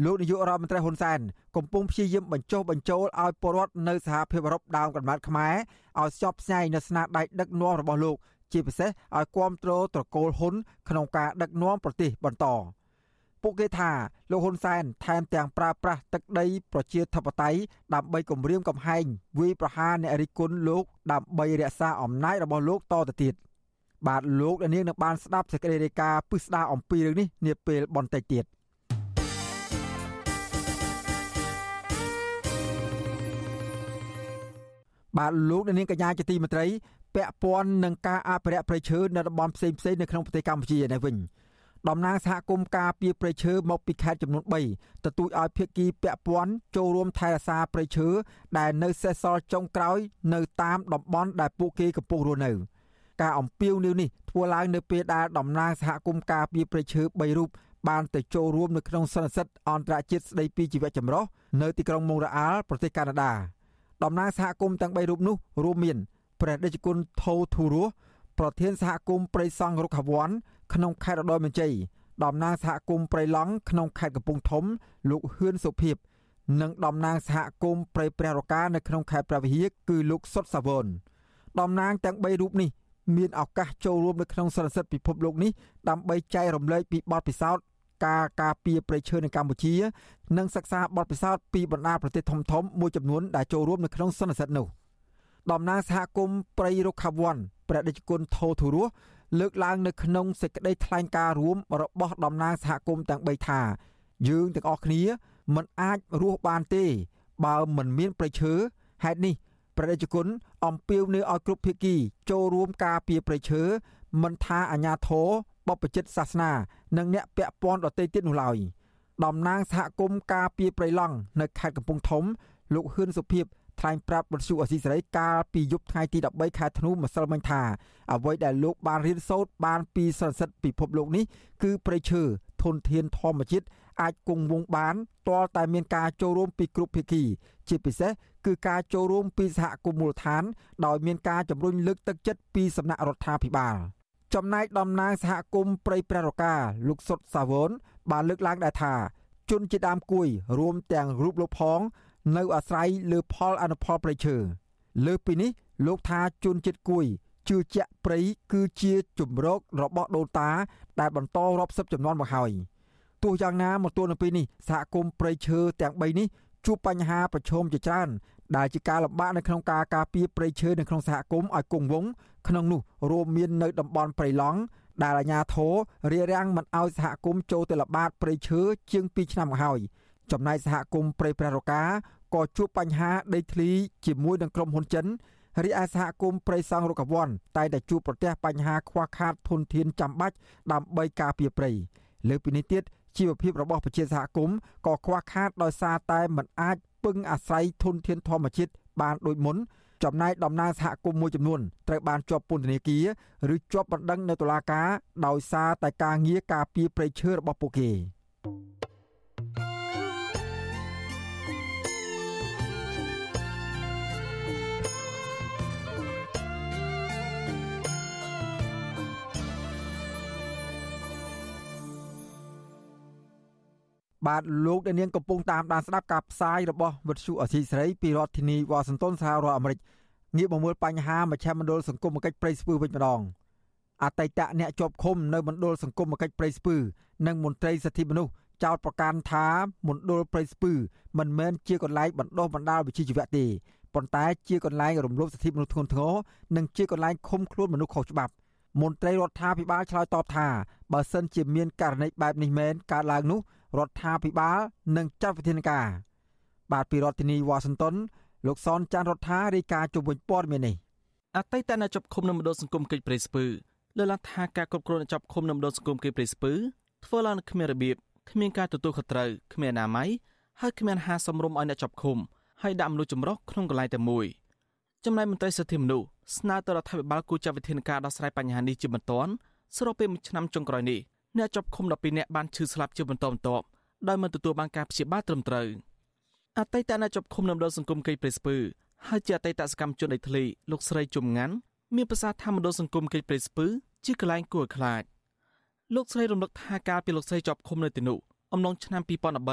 លោកនាយករដ្ឋមន្ត្រីហ៊ុនសែនកំពុងព្យាយាមបញ្ចុះបញ្ចូលឲ្យពលរដ្ឋនៅសហភាពអឺរ៉ុបដើមកំណត់ខ្មែរឲ្យស្ចប់ស្ញែងនៅស្នាដៃដឹកនាំរបស់លោកជាពិសេសឲ្យគ្រប់គ្រងត្រកូលហ៊ុនក្នុងការដឹកនាំប្រទេសបន្ត ពួកគេថាលោកហ៊ុនសែនថែមទាំងប្រើប្រាស់ទឹកដីប្រជាធិបតេយ្យដើម្បីគម្រាមកំហែងវាយប្រហារអ្នករិះគន់លោកដើម្បីរក្សាអំណាចរបស់លោកតទៅទៀតបាទលោកនាងនឹងបានស្ដាប់សេចក្តីរាយការណ៍ពិស្ដារអំពីរឿងនេះនាពេលបន្តិចទៀតបាទលោកនាងកញ្ញាជាទីមេត្រីពាក់ព័ន្ធនឹងការអភិរក្សព្រៃឈើនៅតំបន់ផ្សេងៗនៅក្នុងប្រទេសកម្ពុជានេះវិញ តំណាងសហគមន៍ការពារព្រៃឈើមកពីខេត្តចំនួន3ទទូចឲ្យភាគីពាក់ព័ន្ធចូលរួមថែរក្សាព្រៃឈើដែលនៅសេសសល់ចុងក្រោយនៅតាមតំបន់ដែលពួកគេកំពុងរស់នៅការអំពាវនាវនេះធ្វើឡើងនៅពេលដែលតំណាងសហគមន៍ការពារព្រៃឈើ3រូបបានទៅចូលរួមនៅក្នុងសន្និសីទអន្តរជាតិស្តីពីជីវៈចម្រុះនៅទីក្រុងម៉ុងរ៉ាអាល់ប្រទេសកាណាដាតំណាងសហគមន៍ទាំង3រូបនោះរួមមានព្រះដេចគុណថូធូរស់ប្រធានសហគមន៍ព្រៃសង់រុក្ខវ័ន ក្នុងខេត្តរដូវមានជ័យតំណាងសហគមន៍ព្រៃឡង់ក្នុងខេត្តកំពង់ធំ លោកហ៊ឿនសុភិបនិងតំណាងសហគមន៍ព្រៃព្រះរកានៅក្នុងខេត្តព្រះវិហារគឺលោកសុតសាវនតំណាងទាំង3រូបនេះមានឱកាសចូលរួមនៅក្នុងសន្និសីទពិភពលោកនេះដើម្បីចែករំលែកពីបទពិសោធន៍ការការពារព្រៃឈើនៅកម្ពុជា និងសិក្សាបទពិសោធន៍ពីបណ្ដាប្រទេសធំៗមួយចំនួនដែលចូលរួមនៅក្នុងសន្និសីទនោះតំណាងសហគមន៍ព្រៃរុក្ខវ័នព្រះដេចគុណថោធុរស់ លើកឡើងនៅក្នុងសេចក្តីថ្លែងការណ៍រួមរបស់តំណាងសហគមន៍ទាំង3ថាយើងទាំងអស់គ្នាមិនអាចរស់បានទេ បើមិនមានប្រឈើហេតុនេះព្រះរាជគុណអំពាវនាវឲ្យគ្រប់ភាគី ចូលរួមការពារប្រឈើមិនថាអាញាធរបព្វជិតសាសនា និងអ្នកពាក់ព័ន្ធដទៃទៀតនោះឡើយតំណាងសហគមន៍ការពារព្រៃឡង់នៅខេត្តកំពង់ធំលោកហ៊ឿនសុភិប ថ្លែងប្រាប់បទសុអសីសេរីកាលពីយប់ថ្ងៃទី13ខែធ្នូម្សិលមិញថាអ្វីដែលលោកបានរៀនសូត្របានពីសន្និសិទពិភពលោកនេះគឺព្រៃឈើធនធានធម្មជាតិអាចគង់វង្សបានទាល់តែមានការចូលរួមពីគ្រប់ភាគី ជាពិសេសគឺការចូលរួមពីសហគមន៍មូលដ្ឋាន ដោយមានការជំរុញលើកទឹកចិត្តពីសំណាក់រដ្ឋាភិបាលចំណែកតំណាងសហគមន៍ព្រៃព្រះរកាលោកសុតសាវនបានលើកឡើងដែរថាជនជាដើមគួយរួមទាំងរូបលោកផង នៅអាស្រ័យលើផលអនុផលព្រៃឈើលើពីនេះលោកថាជនជាតិគួយជឿជាក់ព្រៃគឺជាជំរករបស់ដូនតា ដែលបន្តរាប់សិបចំនួនមកហើយទោះយ៉ាងណាមកទល់នៅពេលនេះសហគមន៍ព្រៃឈើទាំង3នេះជួបបញ្ហាប្រឈមជាច្រើនដែលជាការលំបាកនៅក្នុងការការពារព្រៃឈើនៅក្នុងសហគមន៍ឲ្យគង់វង្សក្នុងនោះរួមមាននៅតំបន់ព្រៃឡង់ដែលអាជ្ញាធររារាំងមិនឲ្យសហគមន៍ចូលទៅល្បាតព្រៃឈើជាង2ឆ្នាំមកហើយ ចំណែកសហគមន៍ព្រៃព្រះរកាក៏ជួបបញ្ហាដីធ្លីជាមួយនឹងក្រុមហ៊ុនចិនរីឯសហគមន៍ព្រៃសង់រុក្ខវ័នតែតែជួបប្រទះបញ្ហាខ្វះខាតធនធានចាំបាច់ដើម្បីការពារព្រៃលើពីនេះទៀតជីវភាពរបស់ប្រជាសហគមន៍ក៏ខ្វះខាតដោយសារតែមិនអាចពឹងអាស្រ័យធនធានធម្មជាតិបានដូចមុនចំណែកតំណាងសហគមន៍មួយចំនួនត្រូវបានជាប់ពន្ធនាគារឬជាប់បណ្ដឹងនៅតុលាការដោយសារតែការងារការពារព្រៃឈើរបស់ពួកគេ បាទលោកអ្នកនាងកំពុងតាមដានស្ដាប់ការផ្សាយរបស់វិទ្យុអសីសេរីពីរដ្ឋធានីវ៉ាស៊ីនតោនសហរដ្ឋអាមេរិកងាកមកមើលបញ្ហាមជ្ឈមណ្ឌលសង្គមគិច្ចព្រៃស្ពឺវិញម្ដងអតីតអ្នកជាប់ឃុំនៅមណ្ឌលសង្គមគិច្ចព្រៃស្ពឺនិងមន្ត្រីសិទ្ធិមនុស្សចោទប្រកាន់ថាមណ្ឌលព្រៃស្ពឺមិនមែនជាកន្លែងបណ្ដុះបណ្ដាលវិជ្ជាជីវៈទេប៉ុន្តែជាកន្លែងរំលោភសិទ្ធិមនុស្សធ្ងន់ធ្ងរនិងជាកន្លែងឃុំខ្លួនមនុស្សខុសច្បាប់មន្ត្រីរដ្ឋាភិបាលឆ្លើយតបថាបើសិនជាមានករណីបែបនេះមែនកើតឡើងនោះ រដ្ឋាភិបាលនឹងចាត់វិធានការបាទពីរដ្ឋធានីវ៉ាស៊ីនតោនលោកសនចាន់រដ្ឋារាយការណ៍ជុំវិញព័ត៌មាននេះអតីតអ្នកជាប់ឃុំនៅមណ្ឌលសង្គមកិច្ចព្រៃស្ពឺលើកឡើងថាការគ្រប់គ្រងអ្នកជាប់ឃុំនៅមណ្ឌលសង្គមកិច្ចព្រៃស្ពឺធ្វើឡើងនៅគ្មានរបៀបគ្មានការទទួលខុសត្រូវគ្មានអនាម័យហើយគ្មានហាសមរម្យឲ្យអ្នកជាប់ឃុំហើយដាក់មនុស្សចម្រុះក្នុងកន្លែងតែមួយចំណែកមន្ត្រីសិទ្ធិមនុស្សស្នើទៅរដ្ឋាភិបាលគូចាត់វិធានការដោះស្រាយបញ្ហានេះជាបន្ទាន់ស្របពេលមួយឆ្នាំចុងក្រោយនេះ អ្នកជាប់ឃុំ12នាក់បានឈឺស្លាប់ជាបន្តបន្ទាប់ដោយមិនទទួលបានការព្យាបាលត្រឹមត្រូវអតីតអ្នកជាប់ឃុំនៅមណ្ឌលសង្គមកេយព្រៃស្ពឺហើយជាអតីតសកម្មជនដីធ្លីលោកស្រីជុំងាន់មានប្រសាសន៍ថាមណ្ឌលសង្គមកេយព្រៃស្ពឺជាកន្លែងគួរខ្លាចលោកស្រីរំលឹកថាកាលពីលោកស្រីជាប់ឃុំនៅទីនោះអំឡុងឆ្នាំ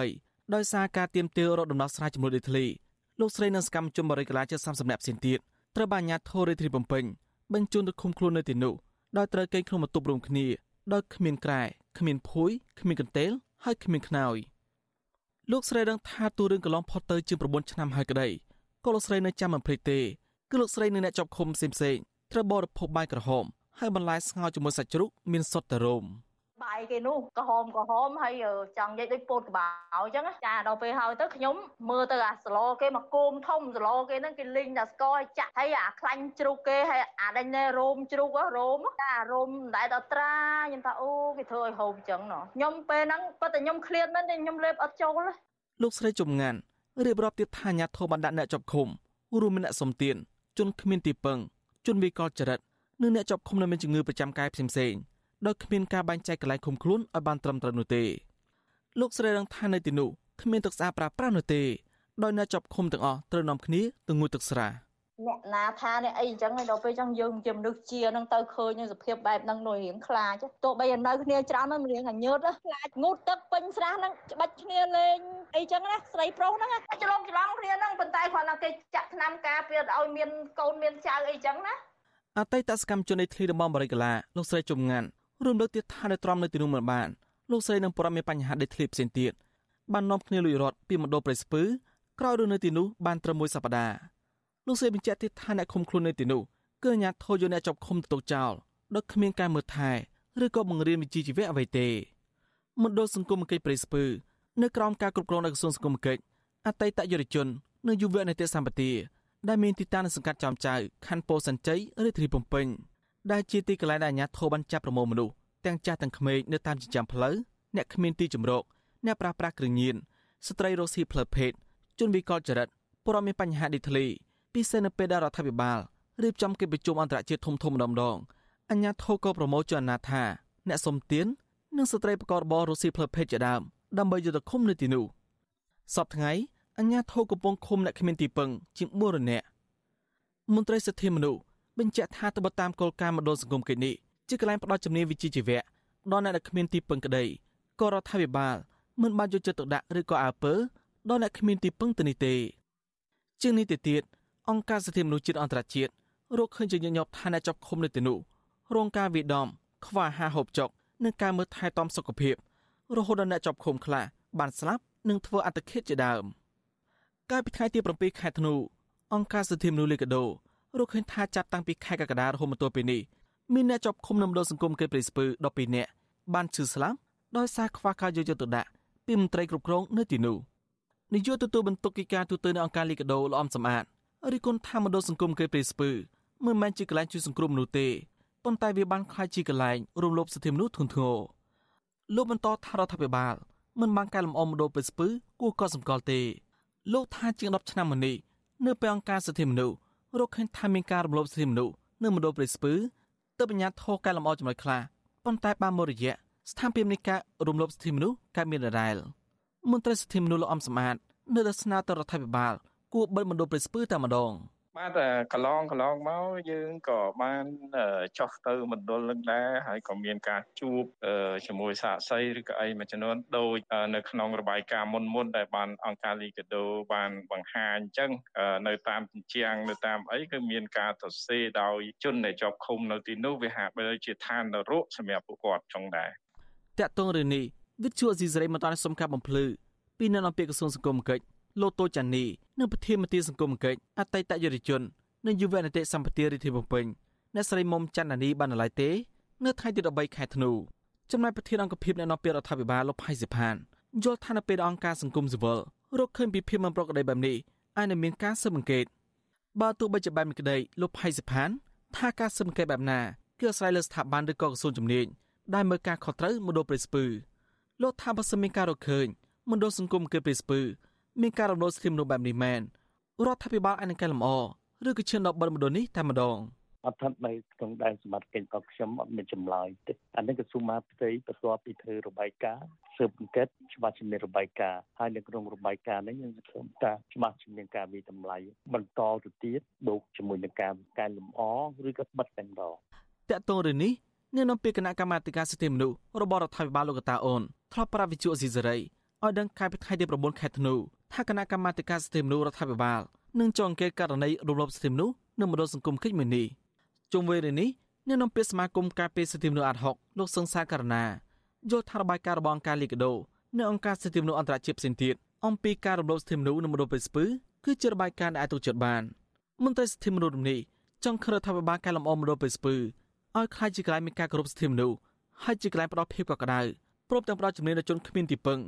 2013ដោយសារការទៀមទារកដំណោះស្រាយចំនួនដីធ្លីលោកស្រីនិងសកម្មជនបរិយាកាសជា30នាក់ផ្សេងទៀតត្រូវបានអាជ្ញាធររាជធានីភ្នំពេញបញ្ជូនទៅឃុំខ្លួននៅទីនោះដោយត្រូវកេងក្នុងបន្ទប់រួមគ្នា ដោយគ្មានក្រែគ្មានភួយគ្មានកន្ទេលហើយគ្មានខ្នើយលោកស្រីដឹងថាទូរឿងកន្លងផុតទៅជាង9ឆ្នាំហើយក្តីក៏លោកស្រីនៅចាំមិនភ្លេចទេគឺលោកស្រីនិងអ្នកជាប់ឃុំផ្សេងៗត្រូវបរិភោគបាយក្រហមហើយបន្លែស្ងោរជាមួយសាច់ជ្រូកមានសុទ្ធតែរោម។ បាយគេនោះក្រហមក្រហមហើយចង់និយាយដូចពោតក្បាលអញ្ចឹងចាដល់ពេលហើយទៅខ្ញុំមើលទៅអាស្លោគេមកគោមធំស្លោគេហ្នឹងគេលីងតែស្គរឲ្យចាក់ហើយអាខ្លាញ់ជ្រូកគេហើយអាដេញណែរោមជ្រូករោមចារោមមិនដែលដល់ត្រាខ្ញុំថាអូគេធ្វើឲ្យហូបអញ្ចឹងណខ្ញុំពេលហ្នឹងប៉ុន្តែខ្ញុំឃ្លាតមែនទេខ្ញុំលេបអត់ចូលលោកស្រីជំងាន់រៀបរាប់ទៀតថាញាតធោបណ្ដាក់អ្នកជាប់ឃុំរួមមានអ្នកសំទៀនជនគ្មានទីពឹងជនវិកលចរិតនិងអ្នកជាប់ឃុំនៅមានជំងឺប្រចាំកាយផ្សេងៗ ដោយគ្មានការបែងចែកកន្លែងឃុំខ្លួនឲ្យបានត្រឹមត្រូវនោះទេលោកស្រីរងថានៅទីនោះគ្មានទឹកស្អាតប្រើប្រាស់នោះទេដោយអ្នកចាប់ឃុំទាំងអស់ត្រូវនាំគ្នាទៅងូតទឹកស្រាអ្នកណាថានេះអីអញ្ចឹងដល់ពេលអញ្ចឹងយើងជាមនុស្សជានឹងទៅឃើញនឹងសភាពបែបហ្នឹងនោះរៀងខ្លាចទោះបីនៅគ្នាច្រើនហ្នឹងរៀងអាញើតខ្លាចងូតទឹកពេញស្រះហ្នឹងច្បាច់គ្នាលេងអីចឹងណាស្រីប្រុសហ្នឹងច្រឡំច្រឡំគ្នាហ្នឹងប៉ុន្តែគ្រាន់តែគេចាក់ថ្នាំការពារឲ្យមានកូនមានចៅអីចឹងណាអតីតសកម្មជននៃធ្លីតំបន់បរិកឡាលោកស្រីជំងាន់ រួមលើកទៀតថានៅត្រមនៅទីនោះមិនបានលោកស្រីនឹងប្រមមានបញ្ហាដេកធ្លីផ្សេងទៀតបាននាំគ្នាលួចរត់ពីមណ្ឌលព្រៃស្ពឺក្រោយរឿងនៅទីនោះបានត្រឹមមួយសប្តាហ៍លោកស្រីបញ្ជាក់ទៀតថាអ្នកឃុំខ្លួននៅទីនោះគឺអាញាធរយកអ្នកចាប់ឃុំទៅទុកចោលដោយគ្មានការមើលថែឬក៏បង្រៀនវិជ្ជាជីវៈអ្វីទេមណ្ឌលសង្គមគិច្ចព្រៃស្ពឺនៅក្រោមការគ្រប់គ្រងនៃក្រសួងសង្គមគិច្ចអតីតយុវជននិងយុវនីតិសម្បទាដែលមានទីតាំងនៅសង្កាត់ចំចៅខណ្ឌពោធិ៍សែនជ័យរាជធានីភ្នំពេញ ដែលជាទីកន្លែងដែលអាជ្ញាធរបានចាប់ប្រមូលមនុស្សទាំងចាស់ទាំងក្មេងនៅតាមចិញ្ចើមផ្លូវអ្នកគ្មានទីជម្រកអ្នកប្រាស្រ័យគ្រឿងញៀនស្ត្រីរស់ស៊ីផ្លូវភេទជនវិកលចរិតពលរដ្ឋមានបញ្ហាឌីធ្លីពិសេសនៅពេលដែលរដ្ឋាភិបាលរៀបចំកិច្ចប្រជុំអន្តរជាតិធំធំម្ដងម្ដងអញ្ញាធិក៏ប្រមូលជនអាណាថាអ្នកសុំទាននិងស្ត្រីប្រកបរបររស់ស៊ីផ្លូវភេទជាដើមដើម្បីយកទៅឃុំនៅទីនោះសពថ្ងៃអញ្ញាធិកំពុងឃុំអ្នកគ្មានទីពឹងជាង400នាក់មន្ត្រីសិទ្ធិមនុស្ស បញ្ជាក់ថាទៅតាមគោលការណ៍មណ្ឌលសង្គមកិច្ចនេះជាកន្លែងផ្ដល់ជំនាញវិជ្ជាជីវៈដល់អ្នកដែលគ្មានទីពឹងក្តីក៏រដ្ឋាភិបាលមិនបានយកចិត្តទុកដាក់ឬក៏អើពើដល់អ្នកគ្មានទីពឹងទៅនេះទេជាងនេះទៅទៀតអង្គការសិទ្ធិមនុស្សជាតិអន្តរជាតិរកឃើញជាញញប់ថាអ្នកចាប់ឃុំនៅទីនោះរងការវាយដំខ្វះអាហារហូបចុកនិងការមើលថែទាំសុខភាពរហូតដល់អ្នកចាប់ឃុំខ្លះបានស្លាប់និងធ្វើអត្តឃាតជាដើមកាលពីថ្ងៃទី7ខែធ្នូអង្គការសិទ្ធិមនុស្សលីកាដូ រកឃើញថាចាប់តាំងពីខែកក្កដារហូតមកទល់ពេលនេះមានអ្នកជាប់ឃុំនៅមណ្ឌលសង្គមគេព្រៃស្ពឺ12នាក់បានឈឺស្លាប់ដោយសារខ្វះការយកចិត្តទុកដាក់ពីមន្ត្រីគ្រប់គ្រងនៅទីនោះនាយកទទួលបន្ទុកកិច្ចការទូតនៅអង្គការលីកាដូលោកអំសំអាតរីគុណថាមណ្ឌលសង្គមគេព្រៃស្ពឺមិនមែនជាកន្លែងជួយសង្គ្រោះមនុស្សទេប៉ុន្តែវាបានក្លាយជាកន្លែងរំលោភសិទ្ធិមនុស្សធ្ងន់ធ្ងរលោកបន្តថារដ្ឋាភិបាលមិនបានកែលម្អមណ្ឌលព្រៃស្ពឺគួរកត់សម្គាល់ទេលោកថាជាង10ឆ្នាំមកនេះនៅពេលអង្គការសិទ្ធិមនុស្ស រកឃើញថាមានការរំលោភសិទ្ធិមនុស្សនៅមណ្ឌលព្រៃស្ពឺទើបបញ្ញត្តិធរកែលម្អចំណុចខ្លះប៉ុន្តែបានមួយរយៈស្ថានភាពនៃការរំលោភសិទ្ធិមនុស្សកើតមានដដែលមន្ត្រីសិទ្ធិមនុស្សលោកអំសម្បត្តិនៅតែស្នើទៅរដ្ឋាភិបាលគួរបិទមណ្ឌលព្រៃស្ពឺតែម្ដង។ បាទកន្លងកន្លងមកយើងក៏បានចោះទៅមណ្ឌលនឹងដែរហើយក៏មានការជួបជាមួយសាកសីឬក៏អីមួយចំនួនដូចនៅក្នុងរបាយការណ៍មុនមុនដែលបានអង្គការលីកាដូបានបង្ហាញអញ្ចឹងនៅតាមជញ្ជាំងនៅតាមអីគឺមានការទៅសេដោយជនដែលជាប់ឃុំនៅទីនោះវាហាក់បីជាឋាននរកសម្រាប់ពួកគាត់ចុងដែរតាក់ទងរឿងនេះវិទ្យុអស៊ីសេរីមិនតាន់សុំការបំភ្លឺពីនៅអំពីក្រសួងសង្គមគិច្ច លោកតូចានីនិងប្រធានមន្ត្រីសង្គមគិច្ចអតីតយុវជននិងយុវនីតិសម្បទារាជធានីភ្នំពេញអ្នកស្រីមុំច័ន្ទនានីបានណឡៃទេនៅថ្ងៃទី13ខែធ្នូចំណែកប្រធានអង្គភិបអ្នកនាំពាក្យរដ្ឋាភិបាលលោកផៃសិផានយល់ថានៅពេលអង្គការសង្គមស៊ីវិលរកឃើញពីភាពមិនប្រក្រតីបែបនេះអាចនឹងមានការស៊ើបអង្កេតបើទោះបីជាបែបនេះក្តីលោកផៃសិផាន ថាការស៊ើបអង្កេតបែបណាគឺអាស្រ័យលើស្ថាប័នឬក៏ក្រសួងជំនាញដែលមើលការខុសត្រូវមណ្ឌលព្រៃស្ពឺលោកថាបើសិនមានការរកឃើញមណ្ឌលសង្គមគឺព្រៃស្ពឺ មានការរំលោភសិទ្ធិមនុស្សបែបនេះមែនរដ្ឋាភិបាលអាចនឹងកែលម្អឬក៏ឈានដល់បឹងមណ្ឌលនេះតែម្ដងអត់ស្ថិតនៅក្នុងដែនសមត្ថកិច្ចរបស់ខ្ញុំអត់មានចម្លើយទេអានេះក្រសួងមហាផ្ទៃបន្ទាប់ពីធ្វើរបាយការណ៍ស៊ើបអង្កេតច្បាស់ជំនាញរបាយការណ៍ហើយនៅក្នុងរបាយការណ៍នេះយើងសង្ឃឹមថាច្បាស់ជំនាញការវិតម្លៃបន្តទៅទៀតបូកជាមួយនឹងការកែលម្អឬក៏បិទតែម្ដងតកតងរឿងនេះនាយនាំពាក្យគណៈកម្មាធិការសិទ្ធិមនុស្សរបស់រដ្ឋាភិបាលលោកតាអូនធ្លាប់ប្រាប់វិទ្យុអេស៊ីសេរីឲ្យដឹងកាលពីថ្ងៃទី9ខែធ្នូ ថាគណៈកម្មាធិការសិទ្ធិមនុស្សរដ្ឋាភិបាលនឹងចុះអង្កេតករណីរំលោភសិទ្ធិមនុស្សនៅមណ្ឌលសង្គមកិច្ចមួយនេះជុំវិញរឿងនេះនាយនាំពាក្យសមាគមការពារសិទ្ធិមនុស្សអាត់ហុកលោកសង្សាករណាយល់ថារបាយការណ៍របស់អង្គការលីកាដូនៅអង្គការសិទ្ធិមនុស្សអន្តរជាតិផ្សេងទៀតអំពីការរំលោភសិទ្ធិមនុស្សនៅមណ្ឌលពេស្ពឺគឺជារបាយការណ៍ដែលអាចទុកចិត្តបានមន្ត្រីសិទ្ធិមនុស្សរំនេះចង់ឃើញរដ្ឋាភិបាលកែលម្អមណ្ឌលពេស្ពឺឲ្យខ្លាចជាកន្លែងមានការគោរពសិទ្ធិមនុស្សហើយជាកន្លែងផ្ដល់ភាពកក់ក្ដៅព្រមទាំងផ្ដល់ជំនាញដល់ជនគ្មានទីពឹង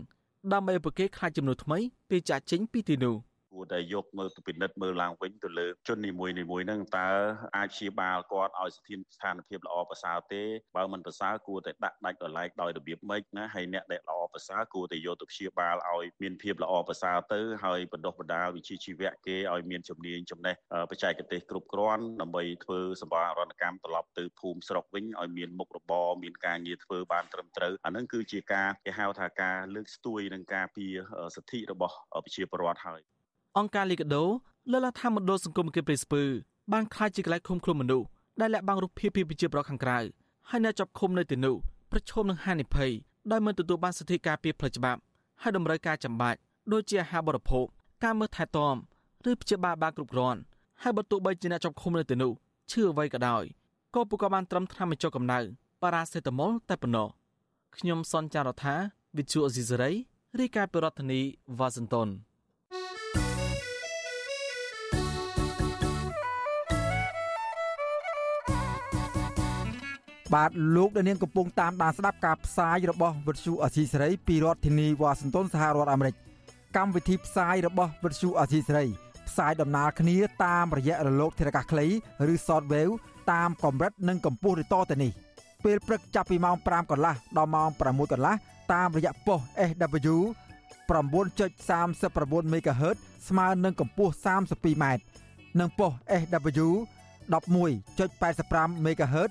ដើម្បីឲ្យពួកគេខ្លាចចំនួនថ្មីពេលចាក់ចេញពីទីនោះ។ គួរតែយកមើលទៅពិនិត្យមើលឡើងវិញទៅលើជននីមួយនីមួយហ្នឹងតើអាចព្យាបាលគាត់ឲ្យស្ថានស្ថានភាពល្អប្រសើរទេបើមិនប្រសើរគួរតែដាក់ដាច់ដោយឡែកដោយរបៀបម៉េចណាហើយអ្នកដែលល្អប្រសើរគួរតែយកទៅព្យាបាលឲ្យមានភាពល្អប្រសើរទៅហើយបណ្ដុះបណ្ដាលវិជ្ជាជីវៈគេឲ្យមានជំនាញចំណេះបច្ចេកទេសគ្រប់គ្រាន់ដើម្បីធ្វើសម្ភារណកម្មត្រឡប់ទៅភូមិស្រុកវិញឲ្យមានមុខរបរមានការងារធ្វើបានត្រឹមត្រូវអានឹងគឺជាការគេហៅថាការលើកស្ទួយនឹងការពារសិទ្ធិរបស់ប្រជាពលរដ្ឋហើយ អង្គការលីកាដូលើកឡើងថាមណ្ឌលសង្គមគិព្រិស្ពឺបានខ្លាចជាកន្លែងឃុំខ្លួនមនុស្សដែលលាក់បាំងរូបភាពពីប្រជាប្រដ្ឋខាងក្រៅហើយអ្នកចាប់ឃុំនៅទីនោះប្រឈមនឹងហានិភ័យដោយមិនទទួលបានសិទ្ធិការពារផ្លូវច្បាប់ហើយតម្រូវការចាំបាច់ដូចជាអាហារបរិភោគការមើលថែទាំឬព្យាបាលបានគ្រប់គ្រាន់ហើយបើទោះបីជាអ្នកចាប់ឃុំនៅទីនោះឈឺអ្វីក៏ដោយក៏ពួកគាត់បានត្រឹមថ្នាំបញ្ចុះកម្ដៅប៉ារ៉ាសេតាមុលតែប៉ុណ្ណោះខ្ញុំសនចាររថាវិទ្យុអេស៊ីសរ៉ៃរាយការណ៍ពីរដ្ឋធានីវ៉ាស៊ីនតោន បាទលោកដានៀងកំពុងតាមដានស្ដាប់ការផ្សាយរបស់វិទ្យុអសីសេរីពីរដ្ឋធានីវ៉ាស៊ីនតោនសហរដ្ឋអាមេរិកកម្មវិធីផ្សាយរបស់វិទ្យុអសីសេរីផ្សាយដំណើរគ្នាតាមរយៈរលកធារកាសខ្លីឬ Shortwave តាមកម្រិតនិងកម្ពស់ឬតទៅនេះពេលព្រឹកចាប់ពីម៉ោង5កន្លះដល់ម៉ោង6កន្លះតាមរយៈប៉ុស SW 9.39 MHz ស្មើនឹងកម្ពស់ 32m និងប៉ុស SW 11.85 MHz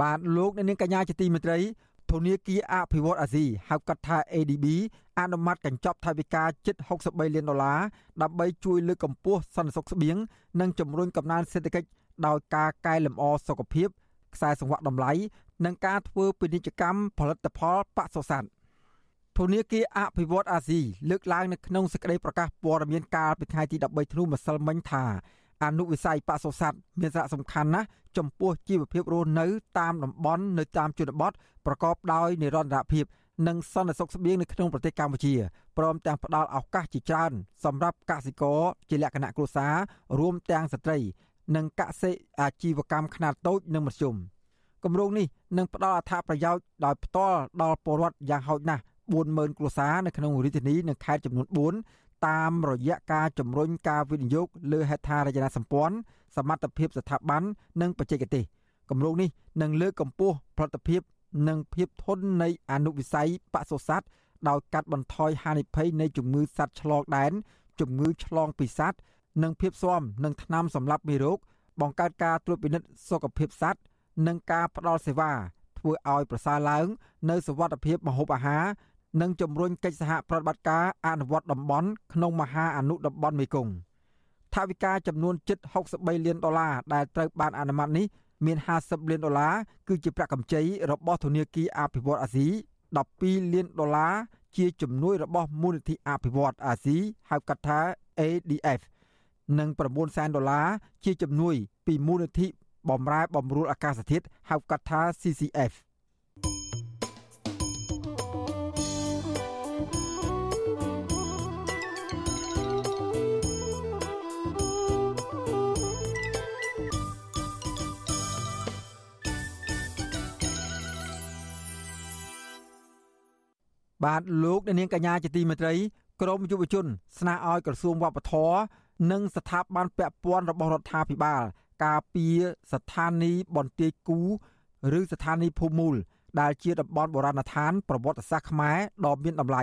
បាទលោកអ្នកនាងកញ្ញាជាទីមេត្រីធនាគារអភិវឌ្ឍអាស៊ីហៅកាត់ថា ADB អនុម័តកញ្ចប់ថវិកាជិត63លានដុល្លារដើម្បីជួយលើកកម្ពស់សន្តិសុខស្បៀងនិងជំរុញកំណើនសេដ្ឋកិច្ចដោយការកែលម្អសុខភាពខ្សែសង្វាក់តម្លៃនិងការធ្វើពាណិជ្ជកម្មផលិតផលបសុស័តធនាគារអភិវឌ្ឍអាស៊ីលើកឡើងនៅក្នុងសេចក្តីប្រកាសព័ត៌មានកាលពីថ្ងៃទី13ធ្នូម្សិលមិញថា អនុវិស័យបសុស័តមានសារៈសំខាន់ណាស់ចំពោះជីវភាពរស់នៅតាមតំបន់នៅតាមជនបទប្រកបដោយនិរន្តរភាពនិងសន្តិសុខស្បៀងនៅក្នុងប្រទេសកម្ពុជាព្រមទាំងផ្ដល់ឱកាសជាច្រើនសម្រាប់កសិករជាលក្ខណៈគ្រួសាររួមទាំងស្ត្រី និងកសិអាជីវកម្មខ្នាតតូចនិងមធ្យមគម្រោងនេះនឹងផ្ដល់អត្ថប្រយោជន៍ដោយផ្ទាល់ដល់ពលរដ្ឋយ៉ាងហោចណាស់40000គ្រួសារនៅក្នុងរាជធានីនិងខេត្តចំនួន តាមរយៈការជំរុញការវិនិយោគលើហេដ្ឋារចនាសម្ព័ន្ធសមត្ថភាពស្ថាប័ននិងបច្ចេកទេសគម្រោងនេះនឹងលើកកម្ពស់ផលិតភាពនិងភាពធន់នៃអនុវិស័យបសុស័តដោយកាត់បន្ថយហានិភ័យនៃជំងឺសត្វឆ្លងដែនជំងឺឆ្លងពីសត្វនិងភាពស៊ាំនឹងថ្នាំសម្លាប់មេរោគបង្កើតការត្រួតពិនិត្យសុខភាពសត្វនិងការផ្តល់សេវាធ្វើឲ្យប្រសើរឡើង នៅសវត្ថិភាពម្ហូបអាហារ និងជំរុញកិច្ចសហប្រតិបត្តិការអនុវត្តតំបន់ក្នុងមហាអនុតំបន់មេគង្គថវិកាចំនួនជិត63លានដុល្លារដែលត្រូវបានអនុម័តនេះមាន50លានដុល្លារគឺជាប្រាក់កម្ចីរបស់ធនាគារអភិវឌ្ឍអាស៊ី12លានដុល្លារជាជំនួយរបស់មូលនិធិអភិវឌ្ឍអាស៊ីហៅកាត់ថា ADF និង9សែនដុល្លារជាជំនួយពីមូលនិធិបំរែបំរួលអាកាសធាតុហៅកាត់ថា CCF បាទលោកនាងកញ្ញាជាទីមេត្រីក្រមយុវជន ស្នើឲ្យក្រសួងវប្បធម៌និងស្ថាប័នពាក់ព័ន្ធរបស់រដ្ឋាភិបាល ការពារស្ថានីយ៍បន្ទាយគូឬស្ថានីយ៍ភូមិមូល ដែលជាតំបន់បុរាណដ្ឋានប្រវត្តិសាស្ត្រខ្មែរដ៏មានតម្លៃ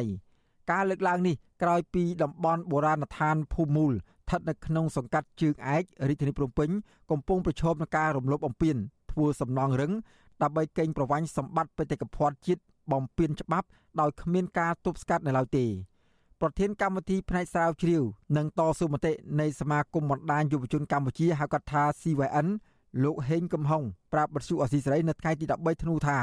ការលើកឡើងនេះក្រោយពីតំបន់បុរាណដ្ឋានភូមិមូលស្ថិតនៅក្នុងសង្កាត់ជើងឯករាជធានីភ្នំពេញកំពុងប្រឈមនឹងការរំលោភបំពានធ្វើសំណង់រឹងដើម្បីកេងប្រវ័ញ្ចសម្បត្តិបេតិកភណ្ឌជាតិ បំពេញច្បាប់ដោយគ្មានការទប់ស្កាត់នៅឡើយទេប្រធានកម្មវិធីផ្នែកស្រាវជ្រាវនិងតស៊ូមតិនៃសមាគមបណ្ដាញយុវជនកម្ពុជាហៅកាត់ថា CYN លោកហេងកំហុងប្រាប់បទសុអសីសេរីនៅថ្ងៃទី13ធ្នូថា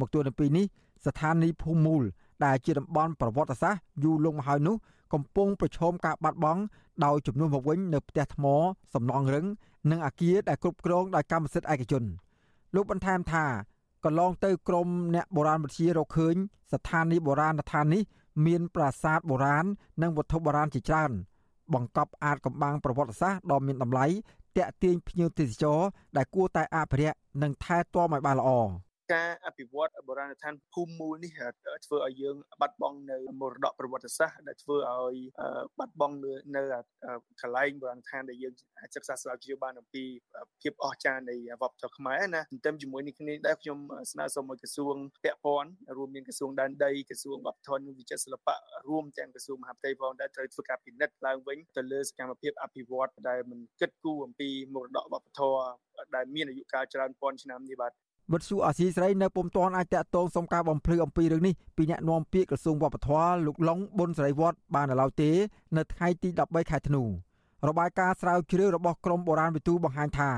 មកទល់នៅពេលនេះស្ថានីយ៍ភូមិមូលដែលជាតំបន់ប្រវត្តិសាស្ត្រយូរលង់មកហើយនោះកំពុងប្រឈមការបាត់បង់ដោយចំនួនមកវិញនៅផ្ទះថ្មសំណង់រឹង និងអាគារដែលគ្រប់គ្រងដោយកម្មសិទ្ធិឯកជនលោកបន្ថែមថា កន្លងទៅក្រមអ្នកបុរាណវិទ្យារកឃើញស្ថានីយ៍បុរាណដ្ឋាននេះមានប្រាសាទបុរាណនិងវត្ថុបុរាណជាច្រើន បង្កប់អាចកំបាំងប្រវត្តិសាស្ត្រដ៏មានតម្លៃតាក់ទាញភ្ញៀវទេសចរដែលគួរតែអភិរក្សនិងថែទាំឲ្យបានល្អ។ ការអភិវឌ្ឍបុរាណដ្ឋានភូមិមូលនេះធ្វើឲ្យយើងបាត់បង់នៅមរតកប្រវត្តិសាស្ត្រដែលធ្វើឲ្យបាត់បង់នៅកន្លែងបុរាណដ្ឋានដែលយើងអាចសិក្សាស្រាវជ្រាវបានអំពីភាពអស្ចារ្យនៃវប្បធម៌ខ្មែរណាទន្ទឹមជាមួយនេះគ្នាដែរខ្ញុំស្នើសុំឲ្យក្រសួងពាក់ព័ន្ធរួមមានក្រសួងដែនដីក្រសួងវប្បធម៌និងវិចិត្រសិល្បៈរួមទាំងក្រសួងមហាផ្ទៃផងដែរត្រូវធ្វើការពិនិត្យឡើងវិញទៅលើសកម្មភាពអភិវឌ្ឍដែលមិនគិតគូរអំពីមរតកវប្បធម៌ដែលមានអាយុកាលច្រើនពាន់ឆ្នាំនេះបាទ វិទ្យុអាស៊ីស្រីនៅពុំទាន់អាចតាក់ទងសុំការបំភ្លឺអំពីរឿងនេះពីអ្នកនាំពាក្យក្រសួងវប្បធម៌លោកឡុងប៊ុនសេរីវត្តបានឡើយទេ នៅថ្ងៃទី13ខែធ្នូរបាយការណ៍ស្រាវជ្រាវរបស់ក្រមបុរាណវិទូបង្ហាញថា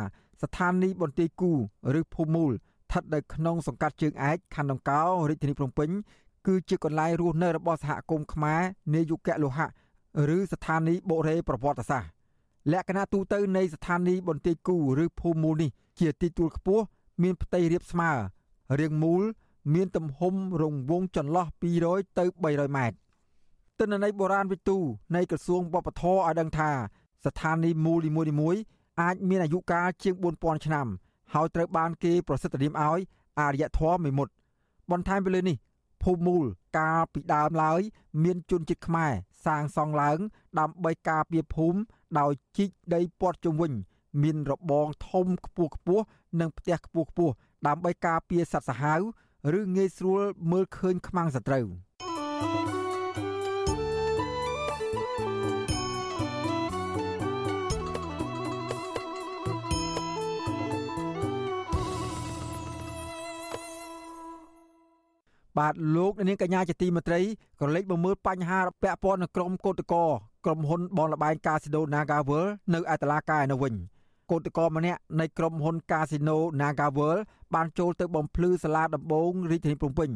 ស្ថានីយ៍បន្ទាយគូឬភូមិមូលស្ថិតនៅក្នុងសង្កាត់ជើងឯកខណ្ឌដង្កោរាជធានីភ្នំពេញគឺជាកន្លែងរស់នៅរបស់សហគមន៍ខ្មែរនាយុគលោហៈឬស្ថានីយ៍បុរេប្រវត្តិសាស្ត្រលក្ខណៈទូទៅនៃស្ថានីយ៍បន្ទាយគូឬភូមិមូលនេះជាទីទួលខ្ពស់ មានផ្ទៃរាបស្មើរាងមូល មានទំហំរង្វង់ចន្លោះ200ទៅ300ម៉ែត្រទិន្នន័យបុរាណវិទូនៃក្រសួងវប្បធម៌ឲ្យដឹងថាស្ថានីយ៍មូលនីមួយៗអាចមានអាយុកាលជាង4000ឆ្នាំហើយត្រូវបានគេប្រសិទ្ធនាមឲ្យអរិយធម៌មេមត់បន្ថែមពីលើនេះភូមិមូលកាលពីដើមឡើយ មានជនជាតិខ្មែរសាងសង់ឡើង ដើម្បីការពារភូមិដោយជីកដីព័ទ្ធជុំវិញ មានរបងធំខ្ពស់ខ្ពស់និងផ្ទះខ្ពស់ខ្ពស់ដើម្បីការពារសត្វសាហាវឬងាយស្រួលមើលឃើញខ្មាំងសត្រូវបាទលោកនាងកញ្ញាជាទីមេត្រីក៏លេចមកមើលបញ្ហាពាក់ព័ន្ធនឹងក្រុមកោតកោក្រុមហ៊ុនបនលបែងកាស៊ីណូ Nagavel នៅឯតឡាកាឯនៅវិញ។ កោតក្រម្នាក់នៃក្រុមហ៊ុន Casino NagaWorld បានចូលទៅបំភ្លឺសាលាដំបងរាជធានីភ្នំពេញ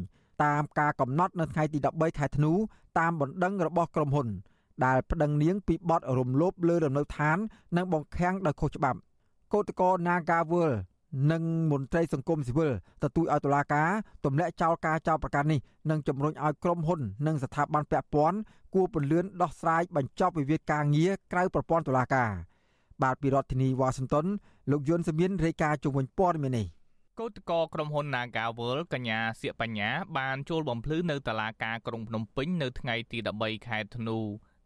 តាមការកំណត់នៅថ្ងៃទី13ខែធ្នូតាមបណ្ដឹងរបស់ក្រុមហ៊ុន ដែលប្តឹងនាងពីបទរំលោភលើលំនៅឋាន និងបង្ខាំងដោយខុសច្បាប់កោតក្រ NagaWorld និងមន្ត្រីសង្គមស៊ីវិលទទូចឲ្យតុលាការទម្លាក់ចោលការចោទប្រកាន់នេះនិងជំរុញឲ្យក្រុមហ៊ុននិងស្ថាប័នពាក់ព័ន្ធគួរពន្លឿនដោះស្រាយបញ្ចប់វិវាទការងារក្រៅប្រព័ន្ធតុលាការ។ បាទពីរដ្ឋធានីវ៉ាស៊ីនតោនលោកយុនសមៀនរាយការណ៍ជុំវិញព័ត៌មាននេះកោតកោក្រុមហ៊ុន Nagawal កញ្ញាសៀកបញ្ញា បានចូលបំភ្លឺនៅតុលាការក្រុងភ្នំពេញនៅថ្ងៃទី13ខែធ្នូ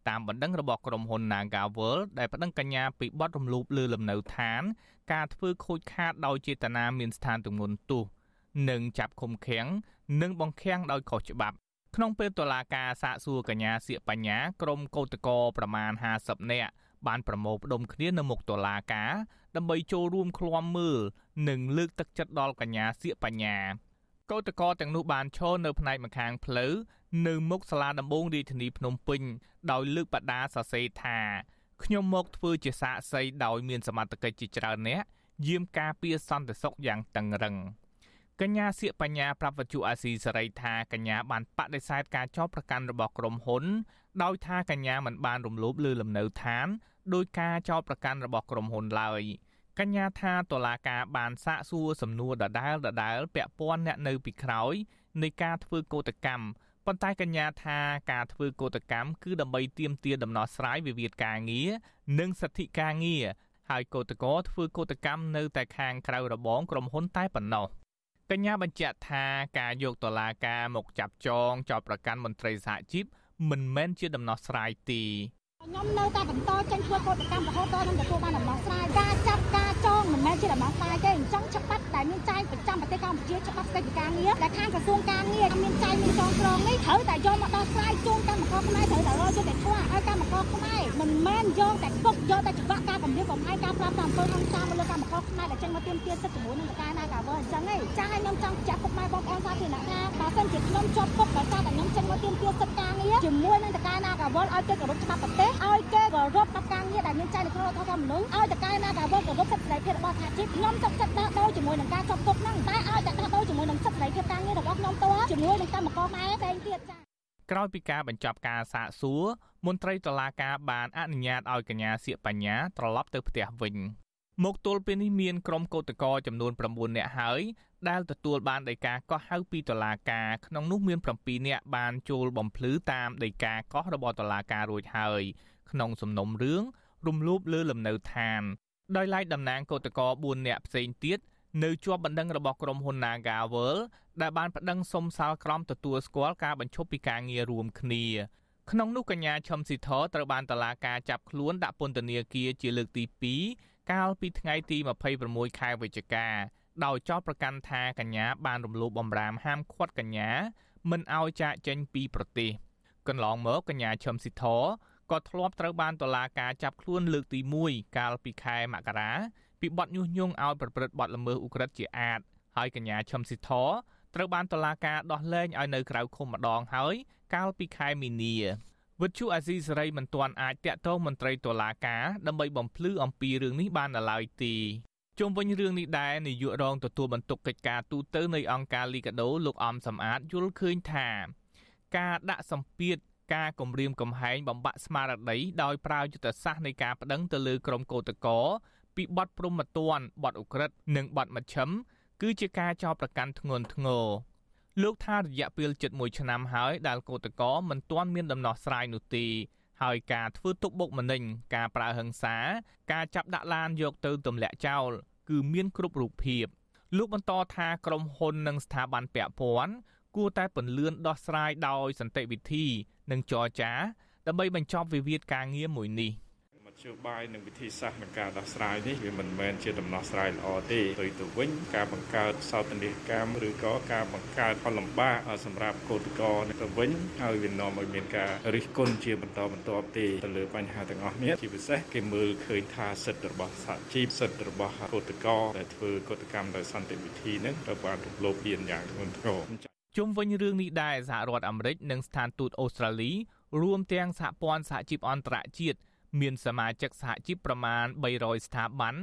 តាមបណ្ដឹងរបស់ក្រុមហ៊ុន Nagawal ដែលប្តឹងកញ្ញាពីបទរំលោភលើលំនៅឋាន ការធ្វើខូចខាតដោយចេតនាមានស្ថានទម្ងន់ទោសនិងចាប់ឃុំឃាំងនិងបង្ខាំងដោយខុសច្បាប់ក្នុងពេលតុលាការសាកសួរកញ្ញាសៀកបញ្ញាក្រុមកោតកោប្រមាណ50នាក់ បានប្រមូលផ្ដុំគ្នានៅមុខតុលាការដើម្បីចូលរួមឃ្លាំមើលនិងលើកទឹកចិត្តដល់កញ្ញាសៀកបញ្ញាកោតក្រទាំងនោះបានឈរនៅផ្នែកម្ខាងផ្លូវនៅមុខសាលាដំបងរាជធានីភ្នំពេញដោយលើកបដាសរសេរថាខ្ញុំមកធ្វើជាសាក្សីដោយមានសមត្ថកិច្ចជាច្រើនអ្នកយាមការពារសន្តិសុខយ៉ាងតឹងរឹង កញ្ញាសៀកបញ្ញាប្រាប់វត្ថុអាស៊ីសេរីថាកញ្ញាបានបដិសេធការចោទប្រកាន់របស់ក្រុមហ៊ុន ដោយថាកញ្ញាមិនបានរំលោភលើលំនៅឋានដោយការចោទប្រកាន់របស់ក្រុមហ៊ុនឡើយកញ្ញាថាតុលាការបានសាកសួរសំណួរដដែលដដែលពាក់ព័ន្ធអ្នកនៅពីក្រោយនៃការធ្វើកោតកម្មប៉ុន្តែកញ្ញាថាការធ្វើកោតកម្មគឺដើម្បីទាមទារដំណោះស្រាយវិវាទការងារនិងសិទ្ធិការងារហើយកោតក្រធ្វើកោតកម្មនៅតែខាងក្រៅរបងក្រុមហ៊ុនតែប៉ុណ្ណោះ កញ្ញាបញ្ជាក់ថាការយកតឡាការមកចាប់ចងចោតប្រកាន់មន្ត្រីសហជីពមិនមែនជាដំណោះស្រាយទេខ្ញុំនៅតែបន្តចេញធ្វើកោតកម្មរហូតដល់នឹងទទួលបានដំណោះស្រាយការចាប់ការចងមិនមែនជាដំណោះស្រាយទេអញ្ចឹងច្បាប់ ដែលមានចែងប្រចាំប្រទេសកម្ពុជាច្បាប់ស្តីពីការងារដែលខាងក្រសួងការងារមានចែងមានចងក្រងនេះត្រូវតែយកមកដោះស្រាយជូនកម្មករខ្មែរត្រូវតែរកយុត្តិធម៌ឲ្យកម្មករខ្មែរមិនមែនយកតែគុកយកតែច្បាប់ការកម្រិតកំហែងការប្រាប់តាមអំពើហិង្សាមកលើកម្មករខ្មែរដែលចេញមកទាមទារសិទ្ធិជាមួយនឹងការណាកាវើអញ្ចឹងឯងចាស់ឲ្យខ្ញុំចង់ចាក់ពុកម៉ែបងប្អូនសាធារណៈថាបើសិនជាខ្ញុំជាប់គុកដោយសារតែខ្ញុំចេញមកទាមទារសិទ្ធិការងារជាមួយនឹងតការណាកាវើឲ្យគេគោរពច្បាប់ប្រទេសឲ្យគេគោរពតាមការងារដែលមានចែងនៅក្នុងរដ្ឋធម្មនុញ្ញឲ្យតការណាកាវើគោរពសិទ្ធិសេរីភាពរបស់សហជីពខ្ញុំចង់ចិត្តដោះដូរជាមួយនឹងការជាប់គុកហ្នឹងតែឲ្យតែដោះដូរជាមួយនឹងសិទ្ធិសេរីភាពការងាររបស់ខ្ញុំតើជាមួយនឹងកម្មករខ្មែរផ្សេងទៀតចា៎ក្រោយពីការបញ្ចប់ការសាកសួរមន្ត្រីតុលាការបានអនុញ្ញាតឲ្យកញ្ញាសៀកបញ្ញាត្រឡប់ទៅផ្ទះវិញមកទល់ពេលនេះមានក្រុមកោតក្រចំនួន9នាក់ហើយដែលទទួលបានដីកាកោះហៅពីតុលាការក្នុងនោះមាន7នាក់បានចូលបំភ្លឺតាមដីកាកោះរបស់តុលាការរួចហើយក្នុងសំណុំរឿងរំលោភលើលំនៅឋានដោយឡែកតំណាងកោតក្រ4នាក់ផ្សេងទៀត នៅជាប់បណ្ដឹងរបស់ក្រុមហ៊ុន Nagavel ដែលបានប្តឹងសុំសាលក្រមទទួលស្គាល់ការបញ្ឈប់ពីការងាររួមគ្នាក្នុងនោះកញ្ញាឈឹមស៊ីធត្រូវបានតឡាការចាប់ខ្លួនដាក់ពន្ធនាគារជាលើកទី2កាលពីថ្ងៃទី26ខែវិច្ឆិកាដោយចោទប្រកាន់ថាកញ្ញាបានរំលោភបំរាមហាមឃាត់កញ្ញាមិនឲ្យចាកចេញពីប្រទេសកន្លងមកកញ្ញាឈឹមស៊ីធក៏ធ្លាប់ត្រូវបានតុលាការចាប់ខ្លួនលើកទី1កាលពីខែមករា ពីបទញុះញង់ឲ្យប្រព្រឹត្តបទល្មើសឧក្រិដ្ឋជាអាតហើយកញ្ញាឈឹមស៊ីធត្រូវបានតុលាការដោះលែងឲ្យនៅក្រៅឃុំម្ដងហើយកាលពីខែមីនាវិទ្យុអាស៊ីសេរីមិនទាន់អាចតាក់ទងមន្ត្រីតុលាការដើម្បីបំភ្លឺអំពីរឿងនេះបាននៅឡើយទេជុំវិញរឿងនេះដែរនាយករងទទួលបន្ទុកកិច្ចការទូតនៃអង្គការលីកាដូលោកអំសំអាតយល់ឃើញថាការដាក់សម្ពាធការគម្រាមកំហែងបំបាក់ស្មារតីដោយប្រើយុទ្ធសាស្ត្រនៃការប្តឹងទៅលើក្រុមកោតក្រ ពីបទព្រំប្រទានបទឧក្រិដ្ឋនិងបទមជ្ឈិមគឺជាការចោទប្រកាន់ធ្ងន់ធ្ងរលោកថារយៈពេល71ឆ្នាំហើយដែលកោតក្រមិនទាន់មានដំណោះស្រាយនោះទេហើយការធ្វើទុកបុកម្នេញការប្រើហិង្សា ការចាប់ដាក់ឡានយកទៅទម្លាក់ចោលគឺមានគ្រប់រូបភាពលោកបន្តថាក្រុមហ៊ុននិងស្ថាប័នពាក់ព័ន្ធគួរតែពន្លឿនដោះស្រាយដោយសន្តិវិធី និងចរចា ដើម្បីបញ្ចប់វិវាទការងារមួយនេះ។ ធ្យោបាយនិងវិធីសាស្ត្រក្នុងការដោះស្រាយនេះវាមិនមែនជាដំណោះស្រាយល្អទេទៅទៅវិញការបង្កើតសោតនីយកម្មឬក៏ការបង្កើតផលលំបាកសម្រាប់កោតក្រទៅវិញហើយវានាំឲ្យមានការរិះគន់ជាបន្តបន្ទាប់ទេទៅលើបញ្ហាទាំងអស់នេះជាពិសេសគេមើលឃើញថាសិទ្ធិរបស់សហជីពសិទ្ធិរបស់កោតក្រដែលធ្វើកោតកម្មដោយសន្តិវិធីនឹងត្រូវបានរំលោភមានយ៉ាងធ្ងន់ធ្ងរជុំវិញរឿងនេះដែរសហរដ្ឋអាមេរិកនិងស្ថានទូតអូស្ត្រាលីរួមទាំងសហព័ន្ធសហជីពអន្តរជាតិ មានសមាជិកសហជីពប្រមាណ300ស្ថាប័ន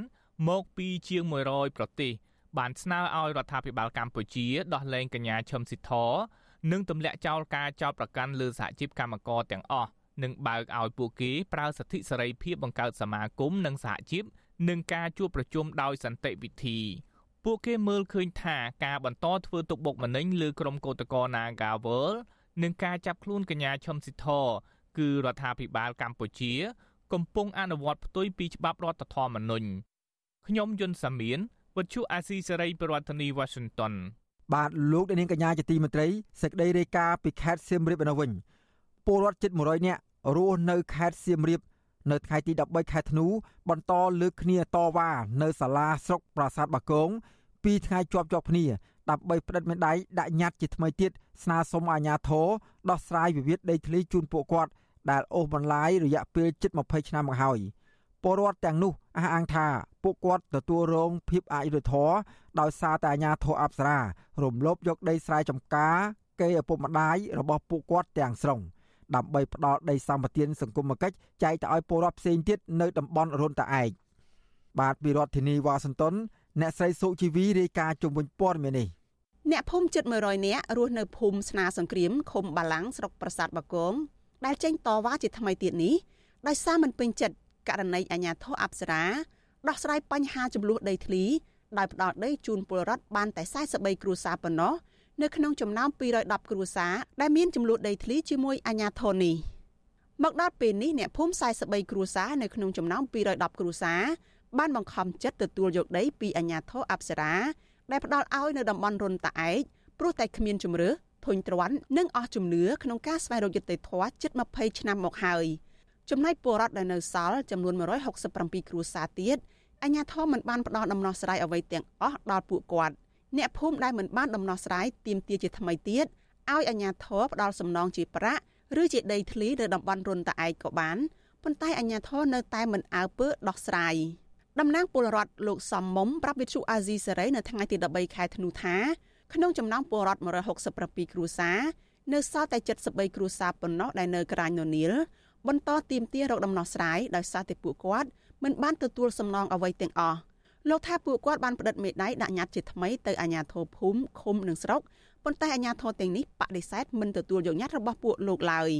មកពីជាង100ប្រទេសបានស្នើឲ្យរដ្ឋាភិបាលកម្ពុជាដោះលែងកញ្ញាឈឹមស៊ីធនិងទម្លាក់ចោលការចោទប្រកាន់លើសហជីពកម្មករទាំងអស់និងបើកឲ្យពួកគេប្រើសិទ្ធិសេរីភាពបង្កើតសមាគមនិងសហជីពនិងការជួបប្រជុំដោយសន្តិវិធីពួកគេមើលឃើញថាការបន្តធ្វើទុកបុកម្នេញលើក្រុមកោតក្រ Nagawal និងការចាប់ខ្លួនកញ្ញាឈឹមស៊ីធគឺរដ្ឋាភិបាលកម្ពុជា កំពុងអនុវត្តផ្ទុយពីច្បាប់រដ្ឋធម្មនុញ្ញខ្ញុំយុនសាមៀនវិទ្យុអាស៊ីសេរីប្រធានាធិបតី Washington បាទលោកនាងកញ្ញាជាទីមេត្រីសេចក្តីរាយការណ៍ពីខេត្តសៀមរាបនៅវិញពលរដ្ឋជិត100នាក់រស់នៅខេត្តសៀមរាបនៅថ្ងៃទី13ខែធ្នូបន្តលើកគ្នាតវ៉ានៅសាលាស្រុកប្រាសាទបាគងពីថ្ងៃជាប់ជាប់គ្នាដើម្បីផ្តិតមេដៃដាក់ញត្តិជាថ្មីទៀតស្នើសុំអាជ្ញាធរដោះស្រាយវិវាទដីធ្លីជូនពួកគាត់ ដែលអូសបន្លាយរយៈពេលជិត20ឆ្នាំមកហើយពលរដ្ឋទាំងនោះអះអាងថាពួកគាត់ទទួលរងភាពអយុត្តិធម៌ដោយសារតែអាញាធរអប្សរារំលោភយកដីស្រែចម្ការគេឪពុកម្ដាយរបស់ពួកគាត់ទាំងស្រុងដើម្បីផ្ដាល់ដីសម្បត្តិសង្គមគិច្ចចែកទៅឲ្យពលរដ្ឋផ្សេងទៀតនៅតំបន់រុនតាឯកបាទពីរដ្ឋធានីវ៉ាស៊ីនតោនអ្នកស្រីសុជីវីរាយការណ៍ជុំវិញព័ត៌មាននេះអ្នកភូមិជិត100នាក់រស់នៅភូមិស្នាសង្គ្រាមឃុំបាឡាំងស្រុកប្រាសាទបាគង ដែលចេញតវ៉ាជាថ្មីទៀតនេះដោយសារមិនពេញចិត្តករណីអាញាធរអប្សរាដោះស្រាយបញ្ហាចំនួនដីធ្លីដោយផ្ដោតដីជូនពលរដ្ឋបានតែ43គ្រួសារប៉ុណ្ណោះនៅក្នុងចំណោម210គ្រួសារដែលមានចំនួនដីធ្លីជាមួយអាញាធរនេះមកដល់ពេលនេះអ្នកភូមិ43គ្រួសារនៅក្នុងចំណោម210គ្រួសារបានបង្ខំចិត្តទទួលយកដីពីអាញាធរអប្សរាដែលផ្ដល់ឲ្យនៅតំបន់រុនតាឯកព្រោះតែគ្មានជំរឿ ធុញទ្រាន់និងអស់ជំនឿក្នុងការស្វែងរកយុត្តិធម៌ជិត20ឆ្នាំមកហើយចំណែកពលរដ្ឋដែលនៅសល់ចំនួន167គ្រួសារទៀតអាជ្ញាធរមិនបានផ្ដល់ដំណោះស្រាយអ្វីទាំងអស់ដល់ពួកគាត់អ្នកភូមិដែលមិនបានដំណោះស្រាយទាមទារជាថ្មីទៀតឲ្យអាជ្ញាធរផ្ដល់សំណងជាប្រាក់ឬជាដីធ្លីនៅតំបន់រុនតាឯកក៏បានប៉ុន្តែអាជ្ញាធរនៅតែមិនអើពើដោះស្រាយតំណាងពលរដ្ឋលោកសំមុំប្រាប់វិទ្យុអាស៊ីសេរីនៅថ្ងៃទី13ខែធ្នូថា ក្នុងចំណោមពលរដ្ឋ167គ្រួសារនៅសល់តែ73គ្រួសារប៉ុណ្ណោះដែលនៅក្រាញននីលបន្តទៀមទារកដំណោះស្រាយដោយសារតែពួកគាត់មិនបានទទួលសំណងអ្វីទាំងអស់លោកថាពួកគាត់បានផ្តិតមេដៃដាក់ញត្តិជាថ្មីទៅអាជ្ញាធរភូមិឃុំនិងស្រុកប៉ុន្តែអាជ្ញាធរទាំងនេះបដិសេធមិនទទួលយកញត្តិរបស់ពួកលោកឡើយ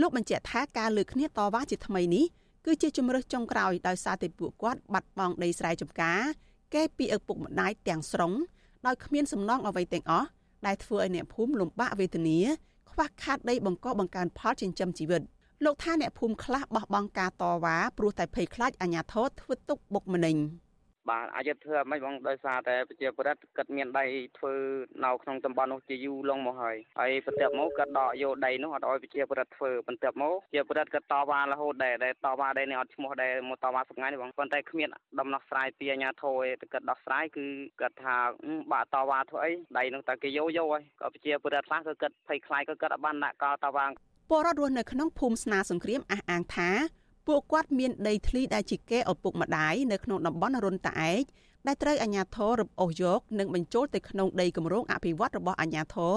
លោកបញ្ជាក់ថាការលើកគ្នាតវ៉ាជាថ្មីនេះគឺជាជំរើសចុងក្រោយដោយសារតែពួកគាត់បាត់បង់ដីស្រែចម្ការកេពីឪពុកម្ដាយទាំងស្រុង ដោយគ្មានសំណងអ្វីទាំងអស់ដែលធ្វើឲ្យអ្នកភូមិលំបាកវេទនាខ្វះខាតដីបង្កបង្កើនផលចិញ្ចឹមជីវិតលោកថាអ្នកភូមិខ្លះបោះបង់ការតវ៉ាព្រោះតែភ័យខ្លាចអាជ្ញាធរធ្វើទុកបុកម្នេញ។ បាទអាចធ្វើមិនបងដោយសារតែប្រជាប្រដ្ឋគាត់មានដីធ្វើនៅក្នុងតំបន់នោះជាយូរឡងមកហើយហើយបន្ទាប់មកគាត់ដកយកដីនោះអត់ឲ្យប្រជាប្រដ្ឋធ្វើបន្ទាប់មកជាប្រដ្ឋគាត់តវ៉ារហូតដែរដែលតវ៉ាដែរនេះអត់ឈ្មោះដែរមកតវ៉ាសប្ងាយនេះបងប៉ុន្តែគ្មានដំណោះស្រាយពីអាជ្ញាធរទេគាត់ដោះស្រាយគឺគាត់ថាបាក់តវ៉ាធ្វើអីដីនោះតែគេយកយកហើយក៏ប្រជាប្រដ្ឋខ្លះគឺគាត់ភ័យខ្លាចក៏គាត់អត់បានដាក់កោតវ៉ាពលរដ្ឋរស់នៅក្នុងភូមិស្នាសង្គ្រាមអះអាងថា ពួកគាត់មានដីធ្លីដែលជាកេឪពុកម្ដាយនៅក្នុងតំបន់រុនតាឯកដែលត្រូវអាជ្ញាធររំអូសយកនិងបញ្ចូលទៅក្នុងដីគម្រោងអភិវឌ្ឍរបស់អាជ្ញាធរ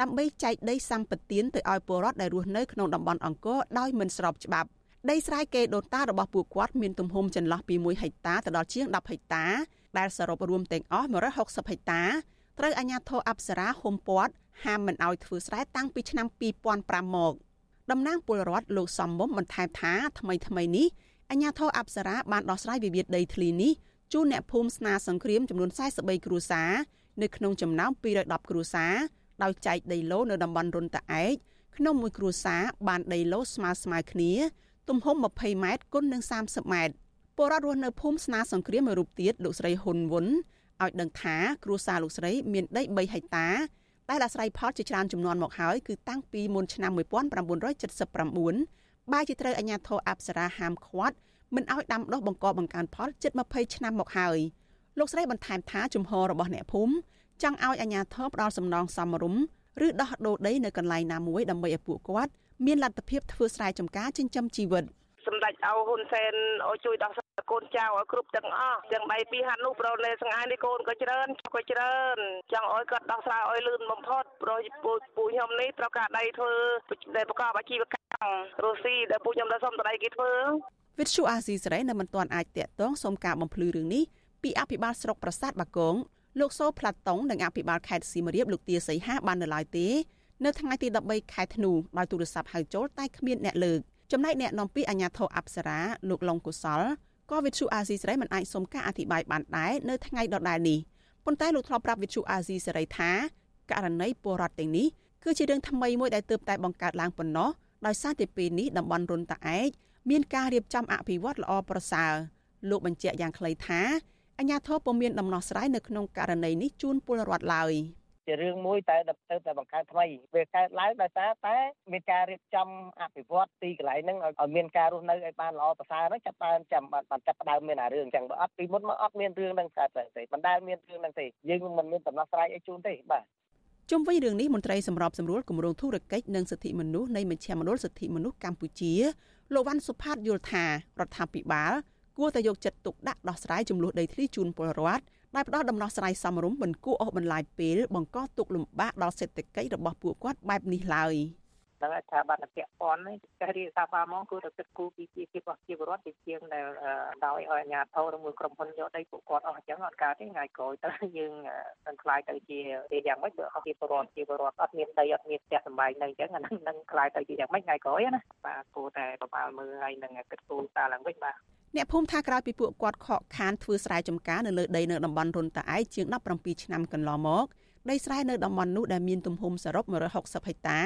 ដើម្បីចែកដីសម្បត្តិទៅឲ្យពលរដ្ឋដែលរស់នៅក្នុងតំបន់អង្គរដោយមិនស្របច្បាប់ដីស្រែកេដូតារបស់ពួកគាត់មានទំហំចន្លោះពី1ហិកតាទៅដល់ជាង10ហិកតា ដែលសរុបរួមទាំងអស់160ហិកតាត្រូវអាជ្ញាធរអប្សរាហុំព័ទ្ធហាមមិនឲ្យធ្វើស្រែតាំងពីឆ្នាំ2005មក តំណាងពលរដ្ឋលោកសំមុំបន្ថែមថាថ្មីថ្មីនេះអាជ្ញាធរអប្សរាបានដោះស្រាយវិវាទដីធ្លីនេះជូនអ្នកភូមិស្នាសង្គ្រាមចំនួន43គ្រួសារនៅក្នុងចំណោម210គ្រួសារដោយចែកដីឡូនៅតំបន់រុនតាឯកក្នុងមួយគ្រួសារបានដីឡូស្មើស្មើគ្នា ទំហំ20ម៉ែត្រគុណនឹង30ម៉ែត្រពលរដ្ឋរស់នៅភូមិស្នាសង្គ្រាមមួយរូបទៀតលោកស្រីហ៊ុនវុនឲ្យដឹងថាគ្រួសារលោកស្រីមានដី3ហិកតា ដែលអាស្រ័យផលជាច្រើនចំនួនមកហើយគឺតាំងពីមុនឆ្នាំ1979បែរជាត្រូវអាជ្ញាធរអប្សរាហាមឃាត់មិនឲ្យដាំដុះបង្កបង្កើនផលជិត20ឆ្នាំមកហើយលោកស្រីបន្ថែមថាជំហររបស់អ្នកភូមិចង់ឲ្យអាជ្ញាធរផ្ដល់សំណងសមរម្យឬដោះដូរដីនៅកន្លែងណាមួយដើម្បីឲ្យពួកគាត់មានលទ្ធភាពធ្វើស្រែចម្ការចិញ្ចឹមជីវិត សម្ដេចអោហ៊ុនសែនអោជួយដោះស្រាយកូនចៅឲ្យគ្រប់ទាំងអស់ទាំងដៃពីហាត់នោះប្រលេសង្អាយនេះកូនក៏ច្រើនក៏ច្រើនចង់ឲ្យគាត់ដោះស្រាយឲ្យលឿនបំផុតព្រោះពូពូខ្ញុំនេះត្រូវការដៃធ្វើដែលប្រកបអាជីវកម្មរុស្ស៊ីដែលពូខ្ញុំដល់សុំដៃគេធ្វើវិទ្យុអាស៊ីសេរីនៅមិនទាន់អាចតាក់ទងសូមការបំភ្លឺរឿងនេះពីអភិបាលស្រុកប្រាសាទបាគងលោកសូផ្លាត់តុងនិងអភិបាលខេត្តសៀមរាបលោកទាសីហាបាននៅឡើយទេ នៅថ្ងៃទី13ខែធ្នូដោយទូរស័ព្ទហៅចូលតែគ្មានអ្នកលើក ចំណែកអ្នកនាំពាក្យអាជ្ញាធរអប្សរាលោកឡុងកុសលក៏វិទ្យុអាស៊ីសេរីមិនអាចសុំការអធិប្បាយបានដែរនៅថ្ងៃដដែលនេះប៉ុន្តែលោកធ្លាប់ប្រាប់វិទ្យុអាស៊ីសេរីថាករណីពលរដ្ឋទាំងនេះគឺជារឿងថ្មីមួយដែលទើបតែបង្កើតឡើងប៉ុណ្ណោះដោយសារតែពេលនេះតំបន់រុនតាឯកមានការរៀបចំអភិវឌ្ឍល្អប្រសើរលោកបញ្ជាក់យ៉ាងខ្លីថាអាញាធរពុំមានដំណោះស្រាយនៅក្នុងករណីនេះជូនពលរដ្ឋឡើយ ជារឿងមួយតែទៅតែបង្កើតថ្មីវាកើតឡើងដោយសារតែមានការរៀបចំអភិវឌ្ឍទីកន្លែងហ្នឹងឲ្យមានការរស់នៅឲ្យបានល្អប្រសើរហ្នឹងចាប់ដើមចាំបានចាប់ដើមមានអារឿងអញ្ចឹងបើអត់ពីមុនមកអត់មានរឿងហ្នឹងកើតទេមិនដែលមានរឿងហ្នឹងទេយើងមិនមានដំណោះស្រាយឲ្យជូនទេបាទជុំវិញរឿងនេះមន្ត្រីសម្របសម្រួលគម្រោងធុរកិច្ចនិងសិទ្ធិមនុស្សនៃមជ្ឈមណ្ឌលសិទ្ធិមនុស្សកម្ពុជាលោកវ៉ាន់សុផាតយល់ថារដ្ឋាភិបាលគួរតែយកចិត្តទុកដាក់ដោះស្រាយចំនួនដីធ្លីជូនពលរដ្ឋ ដែលផ្ដល់ដំណោះស្រាយសមរម្យមិនគួរអូសបន្លាយពេលបង្កទុកលំបាកដល់សេដ្ឋកិច្ចរបស់ពួកគាត់បែបនេះឡើយ។ហ្នឹងស្ថាប័នពាក់ព័ន្ធនេះចេះរៀបសាបាមកគឺទៅគិតគូរពីជីវរបស់ជីវរដ្ឋជាជាងដែលដោយឲ្យអាជ្ញាធរឬមួយក្រុមហ៊ុនយកដីពួកគាត់អស់អញ្ចឹងអត់កើតទេថ្ងៃក្រោយទៅយើងនឹងខ្លាយទៅជាទីយ៉ាងម៉េចបើអស់ជីវរដ្ឋជីវរដ្ឋអត់មានដីអត់មានផ្ទះសម្បែងនៅអញ្ចឹងអានឹងនឹងខ្លាយទៅជាយ៉ាងម៉េចថ្ងៃក្រោយណាបាទគួរតែប្រមាលមើលហើយនឹងគិតគូរតាឡើងវិញបាទ អ្នកភូមិថាក្រោយពីពួកគាត់ខកខានធ្វើស្រែចម្ការនៅលើដីនៅតំបន់រុនតាឯកជាង17ឆ្នាំកន្លងមកដីស្រែនៅតំបន់នោះដែលមានទំហំសរុប160ហិកតា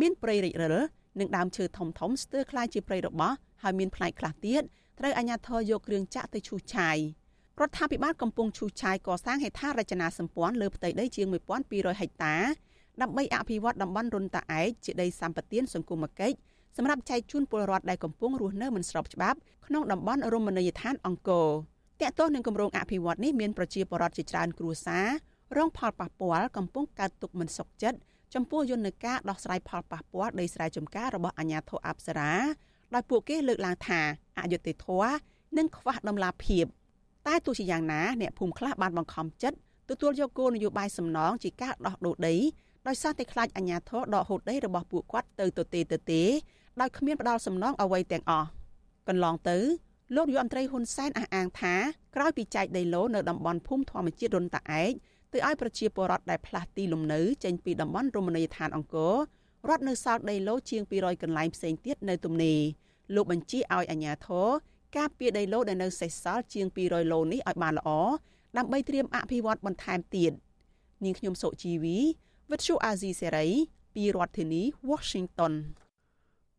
មានព្រៃរិចរិលនិងដើមឈើធំធំស្ទើរคล้ายជាព្រៃរបោះហើយមានផ្នែកខ្លះទៀតត្រូវអាជ្ញាធរយកគ្រឿងចាក់ទៅឈូសឆាយ រដ្ឋាភិបាលកំពុងឈូសឆាយកសាងហេដ្ឋារចនាសម្ព័ន្ធលើផ្ទៃដីជាង1200ហិកតាដើម្បីអភិវឌ្ឍតំបន់រុនតាឯកជាដីសម្បត្តិសង្គមគិច្ច សម្រាប់ចែកជូនពលរដ្ឋដែលកំពុងរស់នៅមិនស្របច្បាប់ក្នុងតំបន់រមណីយដ្ឋានអង្គរតកតោះនឹងគម្រោងអភិវឌ្ឍនេះមានប្រជាពលរដ្ឋជាច្រើនគ្រួសាររងផលប៉ះពាល់កំពុងកើតទុកមិនសុខចិត្តចំពោះយន្តការដោះស្រាយផលប៉ះពាល់ដីស្រែចម្ការរបស់អាជ្ញាធរអប្សរាដោយពួកគេលើកឡើងថាអយុត្តិធម៌និងខ្វះដំណាភាពតែទោះជាយ៉ាងណាអ្នកភូមិខ្លះបានបង្ខំចិត្តទទួលយកគោលនយោបាយសំណងជាការដោះដូរដីដោយសារតែខ្លាចអាជ្ញាធរដកហូតដីរបស់ពួកគាត់ទៅទទេទៅទេ ដោយគ្មានផ្ដាល់សំណងអ្វីទាំងអស់កន្លងទៅលោកយមត្រីហ៊ុនសែនអះអាងថាក្រោយពីចែកដីឡូនៅតំបន់ភូមិធម្មជាតិរុនតាឯកទៅឲ្យប្រជាពលរដ្ឋដែលផ្លាស់ទីលំនៅចេញពីតំបន់រមណីយដ្ឋានអង្គររត់នៅសល់ដីឡូជាង200កន្លែងផ្សេងទៀតនៅទំនេរលោកបញ្ជាឲ្យអាជ្ញាធរការពារដីឡូដែលនៅសេសសល់ជាង200ឡូនេះឲ្យបានល្អដើម្បីត្រៀមអភិវឌ្ឍបន្ថែមទៀតនាងខ្ញុំសុជីវីវិទ្យុអាស៊ីសេរីពីរដ្ឋធានី Washington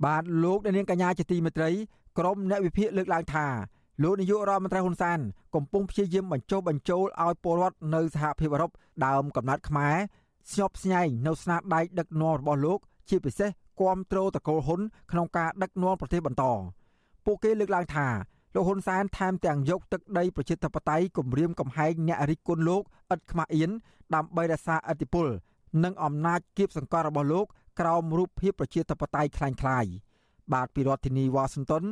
បាទលោកនាងកញ្ញាជាទីមេត្រីក្រុមអ្នកវិភាគលើកឡើងថាលោកនាយករដ្ឋមន្ត្រីហ៊ុនសែនកំពុងព្យាយាមបញ្ចុះបញ្ចូលឲ្យពលរដ្ឋនៅសហភាពអឺរ៉ុបដើមកំណត់ខ្មែរស្ញប់ស្ញែងនៅស្នាដៃដឹកនាំរបស់លោក ជាពិសេសគាំទ្រតកូលហ៊ុនក្នុងការដឹកនាំប្រទេសបន្តពួកគេលើកឡើងថាលោកហ៊ុនសែនថែមទាំងយកទឹកដីប្រជាធិបតេយ្យគម្រាមកំហែងអ្នករិះគន់លោកឥតខ្មាស់អៀនដើម្បីរក្សាអធិបុលនិងអំណាចគៀបសង្កត់របស់លោក ក្រោមរូបភាពប្រជាធិបតេយ្យคล้ายៗបាទពីរដ្ឋធានីវ៉ាស៊ីនតោន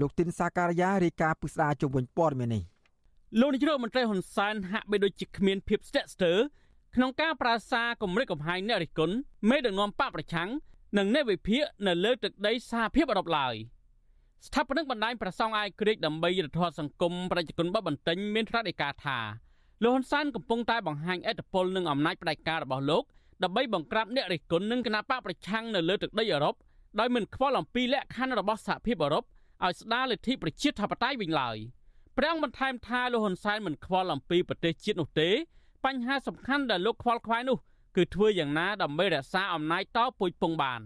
លោកទីនសាការីយ៉ារាយការណ៍ពុស្ដាជុំវិញព័ត៌មាននេះលោកនាយករដ្ឋមន្ត្រីហ៊ុនសែនហាក់បីដូចជាគ្មានភាពស្ទាក់ស្ទើរក្នុងការប្រាស្រ័យគម្រិតកំហែងអ្នករិះគន់មេដឹកនាំបកប្រឆាំងនិងអ្នកវិភាគនៅលើទឹកដីសហភាពអឺរ៉ុបឡើយស្ថាបនិកបណ្ដាញប្រសងអាយក្រិកដើម្បីយុទ្ធធម៌សង្គមប្រជាជនបបបន្ទិញមានថ្នាក់ឯកាថាលោកហ៊ុនសែនកំពុងតែបង្ហាញអធិបុលនិងអំណាចផ្ដាច់ការរបស់លោក ដើម្បីបង្ក្រាបអ្នករិះគន់និងគណបកប្រឆាំងនៅលើទឹកដីអឺរ៉ុបដោយមិនខ្វល់អំពីលក្ខខណ្ឌរបស់សហភាពអឺរ៉ុបឲ្យស្ដារលទ្ធិប្រជាធិបតេយ្យវិញឡើយព្រះអង្គបន្ថែមថាលោកហ៊ុនសែនមិនខ្វល់អំពីប្រទេសជាតិនោះទេបញ្ហាសំខាន់ដែលលោកខ្វល់ខ្វាយនោះគឺធ្វើយ៉ាងណាដើម្បីរក្សាអំណាចតពូជពងបាន។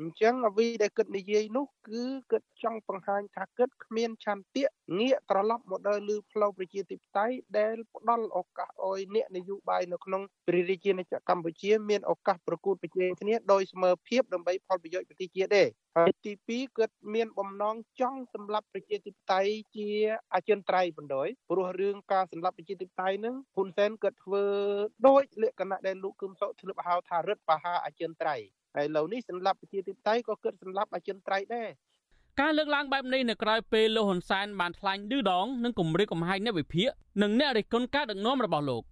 អញ្ចឹងអ្វីដែលគិតនិយាយនោះគឺគិតចង់បង្ហាញថាគិតគ្មានឆន្ទៈងាកត្រឡប់មកដល់លើផ្លូវប្រជាធិបតេយ្យដែលផ្ដល់ឱកាសឲ្យអ្នកនយោបាយនៅក្នុងព្រះរាជាណាចក្រកម្ពុជាមានឱកាសប្រកួតប្រជែងគ្នាដោយស្មើភាពដើម្បីផលប្រយោជន៍ប្រទេសជាតិទេហើយទី2គាត់មានបំណងចង់សម្លាប់ប្រជាធិបតេយ្យជាអចិន្ត្រៃយ៍បណ្ដោយព្រោះរឿងការសម្លាប់ប្រជាធិបតេយ្យនឹងហ៊ុនសែនគាត់ធ្វើដោយលក្ខណៈដែលលោកគឹមសុខធ្លាប់ហៅថារដ្ឋបហាអចិន្ត្រៃយ៍ ហើយឥឡូវនេះសម្រាប់ប្រជាធិបតេយ្យក៏គិតសម្រាប់អចិន្ត្រៃយ៍ដែរការលើកឡើងបែបនេះនៅក្រៅពេលលោកហ៊ុនសែនបានថ្លែងឌឺដងនិងគម្រាមកំហែងអ្នកវិភាគនិងអ្នករិះគន់ការដឹកនាំរបស់លោក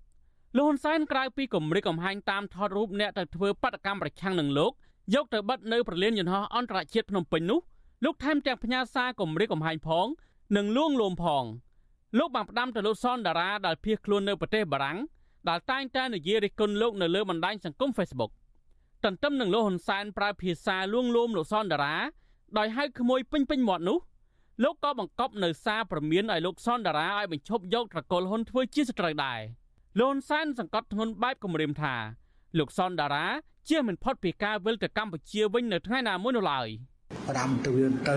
លោកហ៊ុនសែនក្រៅពីគម្រាមកំហែងតាមថតរូបអ្នកទៅធ្វើបដកម្មប្រឆាំងនឹងលោកយកទៅបិទនៅប្រលានយន្តហោះអន្តរជាតិភ្នំពេញនោះលោកថែមទាំងផ្ញើសារគម្រាមកំហែងផង និងលួងលោមផងលោកបានផ្ដាំទៅលោកសនតារាដែលភៀសខ្លួននៅប្រទេសបារាំងដែលតែងតែនិយាយរិះគន់លោកនៅលើបណ្ដាញសង្គម Facebook ទន្ទឹមនឹងលោកហ៊ុនសែនប្រើភាសាលួងលោមលោកសនតារាដោយហៅក្មួយពេញពេញមាត់នោះលោកក៏បង្កប់នៅសារព្រមានឲ្យលោកសនតារាឲ្យបញ្ឈប់យកត្រកូលហ៊ុនធ្វើជាសត្រូវដែរលោកហ៊ុនសែនសង្កត់ធ្ងន់បែបគម្រាមថាលោកសនតារាជៀសមិនផុតពីការវិលទៅកម្ពុជាវិញនៅថ្ងៃណាមួយនោះឡើយ5ទៅវាទៅ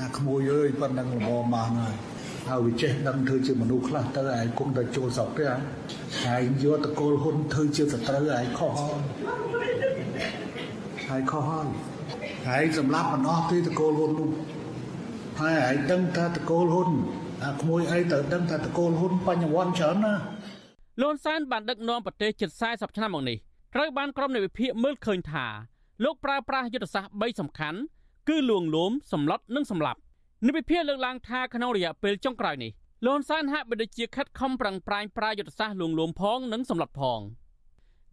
អាក្មួយអើយប៉ុណ្ណឹងល្មមមកហើយ ហើយវាចេះដឹងធ្វើជាមនុស្សខ្លះទៅឯងគុំតែចូលស្រុកទេឯងយកតកូលហ៊ុនធ្វើជាសត្រូវឯងខុសហើយខុសហើយហើយសម្រាប់មិនអស់ទេតកូលហ៊ុននោះហើយឯងដឹងថាតកូលហ៊ុនអាក្មួយអីទៅដឹងថាតកូលហ៊ុនបញ្ញវន្តច្រើនណាលន់សានបានដឹកនាំប្រទេសជិត40ឆ្នាំមកនេះត្រូវបានក្រុមនៃវិភាគមើលឃើញថាលោកប្រើប្រាស់យុទ្ធសាស្ត្រ3សំខាន់គឺលួងលោមសម្លុតនិងសម្លាប់ និវិភាលើកឡើងថាក្នុងរយៈពេលចុងក្រោយនេះលន់សានហាក់បីដូចជាខិតខំប្រឹងប្រែងប្រើយុទ្ធសាស្ត្រលួងលោមផងនិងសម្លុតផង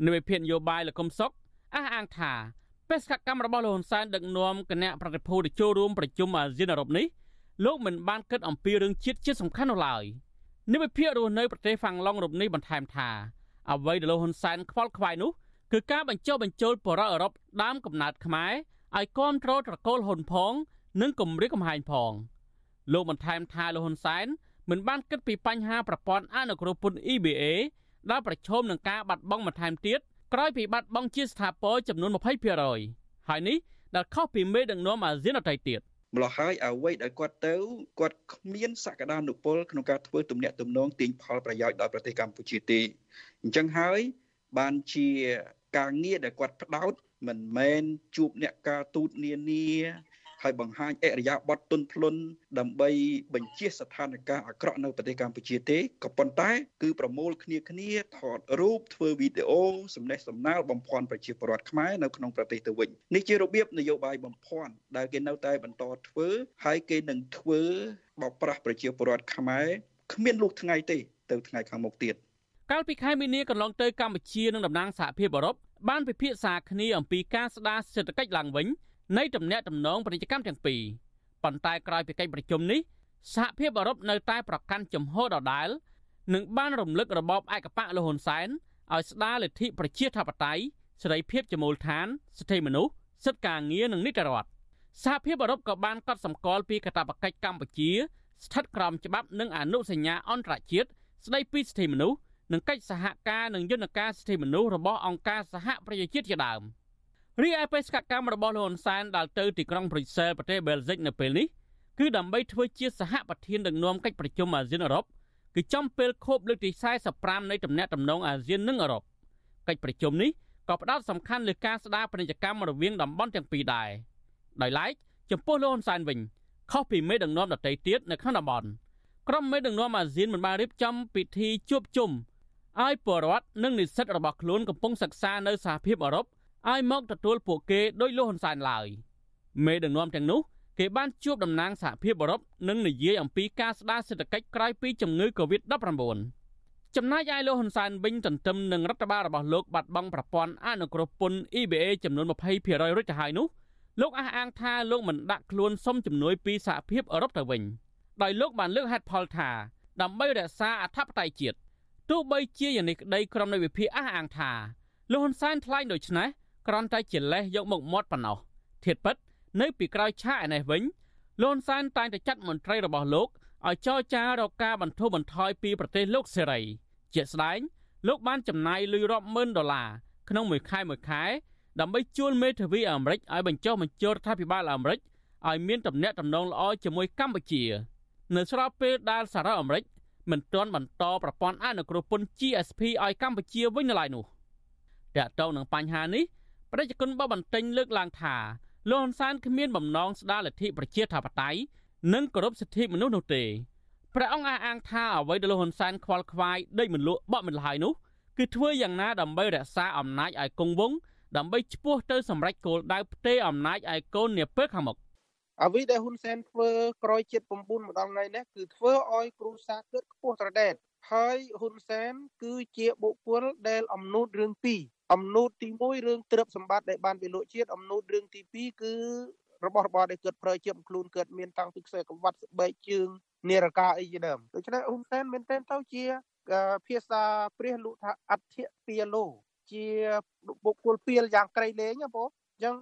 និវិភានយោបាយលកុំសុកអះអាងថាបេសកកម្មរបស់លោកហ៊ុនសែនដឹកនាំគណៈប្រតិភូទៅចូលរួមប្រជុំអាស៊ានអឺរ៉ុបនេះលោកមិនបានគិតអំពីរឿងជាតិជាសំខាន់នោះឡើយនិវិភារស់នៅប្រទេសហ្វាំងឡុងរូបនេះបន្ថែមថាអ្វីដែលលោកហ៊ុនសែនខ្វល់ខ្វាយនោះគឺការបញ្ចុះបញ្ចូលបរិបទអឺរ៉ុបដើមកំណើតខ្មែរឲ្យគ្រប់គ្រងត្រកូលហ៊ុនផង និងគម្រាមកំហែងផងលោកបន្ថែមថាលោកហ៊ុនសែនមិនបានគិតពីបញ្ហាប្រព័ន្ធអនុគ្រោះពន្ធ EBA ដែលប្រឈមនឹងការបាត់បង់បន្ថែមទៀតក្រោយពីបាត់បង់ជាស្ថាពរចំនួន20%ហើយនេះដែលខុសពីមេដឹកនាំអាស៊ានអតីតទៀតម្ល៉េះហើយអ្វីដែលគាត់ទៅគាត់គ្មានសក្តានុពលក្នុងការធ្វើទំនាក់ទំនងទាញផលប្រយោជន៍ដល់ប្រទេសកម្ពុជាទេអញ្ចឹងហើយបានជាការងារដែលគាត់ផ្ដោតមិនមែនជួបអ្នកការទូតនានា ហើយបង្ហាញអរិយាប័ត្រទុនភ្លុនដើម្បីបញ្ជាស្ថានភាពអាក្រក់នៅប្រទេសកម្ពុជាទេក៏ប៉ុន្តែ គឺប្រមូលគ្នាគ្នាថតរូបធ្វើវីដេអូសំណេះសំណាលបំភាន់ប្រជាពលរដ្ឋខ្មែរនៅក្នុងប្រទេសទៅវិញនេះជារបៀបនយោបាយបំភាន់ដែលគេនៅតែបន្តធ្វើហើយគេនឹងធ្វើបោកប្រាស់ប្រជាពលរដ្ឋខ្មែរគ្មានលុះថ្ងៃទេ ទៅថ្ងៃខាងមុខទៀតកាលពីខែមីនាកន្លងទៅកម្ពុជានិងតំណាងសហភាពអឺរ៉ុបបានពិភាក្សាគ្នាអំពីការស្ដារសេដ្ឋកិច្ចឡើងវិញ នៃទំនាក់ទំនងពាណិជ្ជកម្មទាំងពីរប៉ុន្តែក្រោយពីកិច្ចប្រជុំនេះសហភាពអឺរ៉ុបនៅតែប្រកាន់ជំហរដដែលនិងបានរំលឹករបបឯកបកលហ៊ុនសែនឲ្យស្ដារលទ្ធិប្រជាធិបតេយ្យសេរីភាពជាមូលដ្ឋានសិទ្ធិមនុស្សសិទ្ធិការងារនិងនីតិរដ្ឋសហភាពអឺរ៉ុបក៏បានកត់សម្គាល់ពីកាតព្វកិច្ចកម្ពុជា ស្ថិតក្រោមច្បាប់និងអនុសញ្ញាអន្តរជាតិស្ដីពីសិទ្ធិមនុស្សនិងកិច្ចសហការនិងយន្តការសិទ្ធិមនុស្សរបស់អង្គការសហប្រជាជាតិជាដើម។ រីឯបេសកកម្មរបស់លោកហ៊ុនសែនដល់ទៅទីក្រុងប្រ៊ុយសែលប្រទេសបែលហ្សិកនៅពេលនេះគឺដើម្បីធ្វើជាសហប្រធានដឹកនាំកិច្ចប្រជុំអាស៊ានអឺរ៉ុបគឺចំពេលខួបលើកទី45នៃទំនាក់ទំនងអាស៊ាននិងអឺរ៉ុបកិច្ចប្រជុំនេះក៏ផ្ដោតសំខាន់លើការស្ដារពាណិជ្ជកម្មរវាងតំបន់ទាំងពីរដែរដោយឡែកចំពោះលោកហ៊ុនសែនវិញខុសពីមេដឹកនាំដទៃទៀតនៅក្នុងតំបន់ក្រុមមេដឹកនាំអាស៊ានមិនបានរៀបចំពិធីជួបជុំឲ្យពលរដ្ឋនិងនិស្សិតរបស់ខ្លួនកំពុងសិក្សានៅសហភាពអឺរ៉ុប ឲ្យមកទទួលពួកគេដោយលោកហ៊ុនសែនឡើយមេដឹកនាំទាំងនោះគេបានជួបតំណាងសហភាពអឺរ៉ុបនិងនិយាយអំពីការស្ដារសេដ្ឋកិច្ចក្រោយពីជំងឺ Covid-19 ចំណែកឯលោកហ៊ុនសែនវិញទន្ទឹមនឹងរដ្ឋបាលរបស់លោកបាត់បង់ប្រព័ន្ធអនុគ្រោះពន្ធ EBA ចំនួន20%រួចទៅហើយនោះលោកអះអាងថាលោកមិនដាក់ខ្លួនសុំជំនួយពីសហភាពអឺរ៉ុបទៅវិញដោយលោកបានលើកហេតុផលថាដើម្បីរក្សាអធិបតេយ្យជាតិទោះបីជាយ៉ាងនេះក្តីក្រុមនៃវិភាគអះអាងថាលោកហ៊ុនសែនថ្លែងដូច្នេះ គ្រាន់តែជាលេសយកមកមាត់ប៉ុណ្ណោះធៀបពិត នៅពីក្រោយឆាកឯនេះវិញលន់សានតែងតែចាត់មន្ត្រីរបស់លោកឲ្យចរចារកការបន្ធូរបន្ថយពីប្រទេសលោកសេរីជាក់ស្ដែងលោកបានចំណាយលុយរាប់ម៉ឺនដុល្លារក្នុងមួយខែមួយខែដើម្បីជួលមេធាវីអាមេរិកឲ្យបញ្ចុះបញ្ចូលរដ្ឋាភិបាលអាមេរិកឲ្យមានទំនាក់ទំនងល្អជាមួយកម្ពុជា នៅស្របពេលដែលសារ៉ាអាមេរិកមិនទាន់បន្តប្រព័ន្ធអនុគ្រោះពន្ធ GSP ឲ្យកម្ពុជាវិញនៅឡើយនោះតើតើនឹងបញ្ហានេះ ប្រជាជនបបន្ទិញលើកឡើងថាលោកហ៊ុនសែនគ្មានបំណងស្ដារលទ្ធិប្រជាធិបតេយ្យនិងគោរពសិទ្ធិមនុស្សនោះទេព្រះអង្គអះអាងថាអ្វីដែលលោកហ៊ុនសែនខ្វល់ខ្វាយដេកមិនលក់បក់មិនលហើយនោះគឺធ្វើយ៉ាងណាដើម្បីរក្សាអំណាចឲ្យគង់វង្សដើម្បីឈ្មោះទៅសម្រេចគោលដៅផ្ទេរអំណាចឲ្យកូននាពេលខាងមុខអ្វីដែលហ៊ុនសែនធ្វើក្រោយជាតិ9ម្ដងថ្ងៃនេះគឺធ្វើឲ្យគ្រូសាគិតខ្ពស់ត្រដែតហើយហ៊ុនសែនគឺជាបុគ្គលដែលអំណូតរឿងពីរ អំណូតទី1រឿងទ្រព្យសម្បត្តិដែលបានពីលោកជាតិអំណូតរឿងទី2គឺរបស់របរដែលកើតប្រើជាខ្លួនកើតមានតាំងពីខ្សែក្រវ៉ាត់ស្បែកជើងនារកាអីជាដើមដូច្នេះហ៊ុនសែនមែនទែនទៅជាភាសាព្រះលោកថាអធិពាលោ ជាបុគ្គលពីលយ៉ាងក្រៃលែងណាបងអញ្ចឹង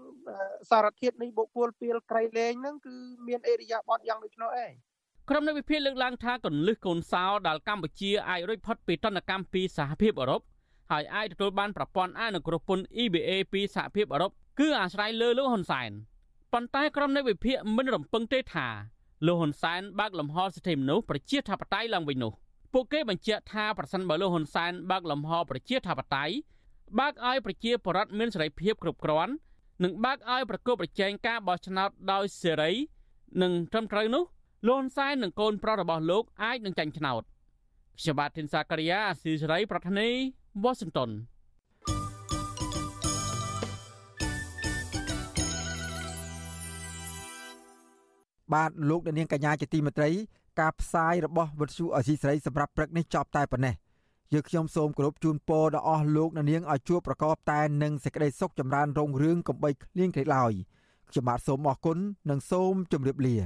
សារធាតុនៃបុគ្គលពីលក្រៃលែងហ្នឹងគឺមានអេរិយាបថយ៉ាងដូចនោះឯងក្រុមនៃវិភាគលើកឡើងថាកុនលឹះកូនសោដែលកម្ពុជាអាចរួចផុតពីតន្តកម្មពីសហភាពអឺរ៉ុប ហើយអាចទទួលបានប្រព័ន្ធអនុគ្រោះពន្ធ EBA ពីសហភាពអឺរ៉ុបគឺអាស្រ័យលើលោកហ៊ុនសែនប៉ុន្តែក្រុមនៃវិភាគមិនរំពឹងទេថាលោកហ៊ុនសែនបើកលំហសិទ្ធិមនុស្សប្រជាធិបតេយ្យឡើងវិញនោះពួកគេបញ្ជាក់ថាប្រសិនបើលោកហ៊ុនសែនបើកលំហប្រជាធិបតេយ្យបើកឲ្យប្រជាពលរដ្ឋមានសេរីភាពគ្រប់គ្រាន់និងបើកឲ្យប្រកបប្រជែងការបោះឆ្នោតដោយសេរីនិងត្រឹមត្រូវនោះលោកហ៊ុនសែននិងកូនប្រុសរបស់លោកអាចនឹងចាញ់ឆ្នោតខ្ញុំបាទធីនសាករិយាអស៊ីសេរីប្រធានី វ៉ាស៊ីនតោនបាទលោកនាងកញ្ញាជាទីមេត្រី ការផ្សាយរបស់វិទ្យុអសីស្រីសម្រាប់ព្រឹកនេះចប់តែប៉ុណ្ណេះយើខ្ញុំសូមគោរពជូនពរដល់អស់លោកនាងឲ្យជួបប្រកបតែនឹងសេចក្តីសុខចម្រើនរុងរឿងកំបីគ្លៀងគ្លេឡើយខ្ញុំបាទសូមអរគុណនិងសូមជម្រាបលា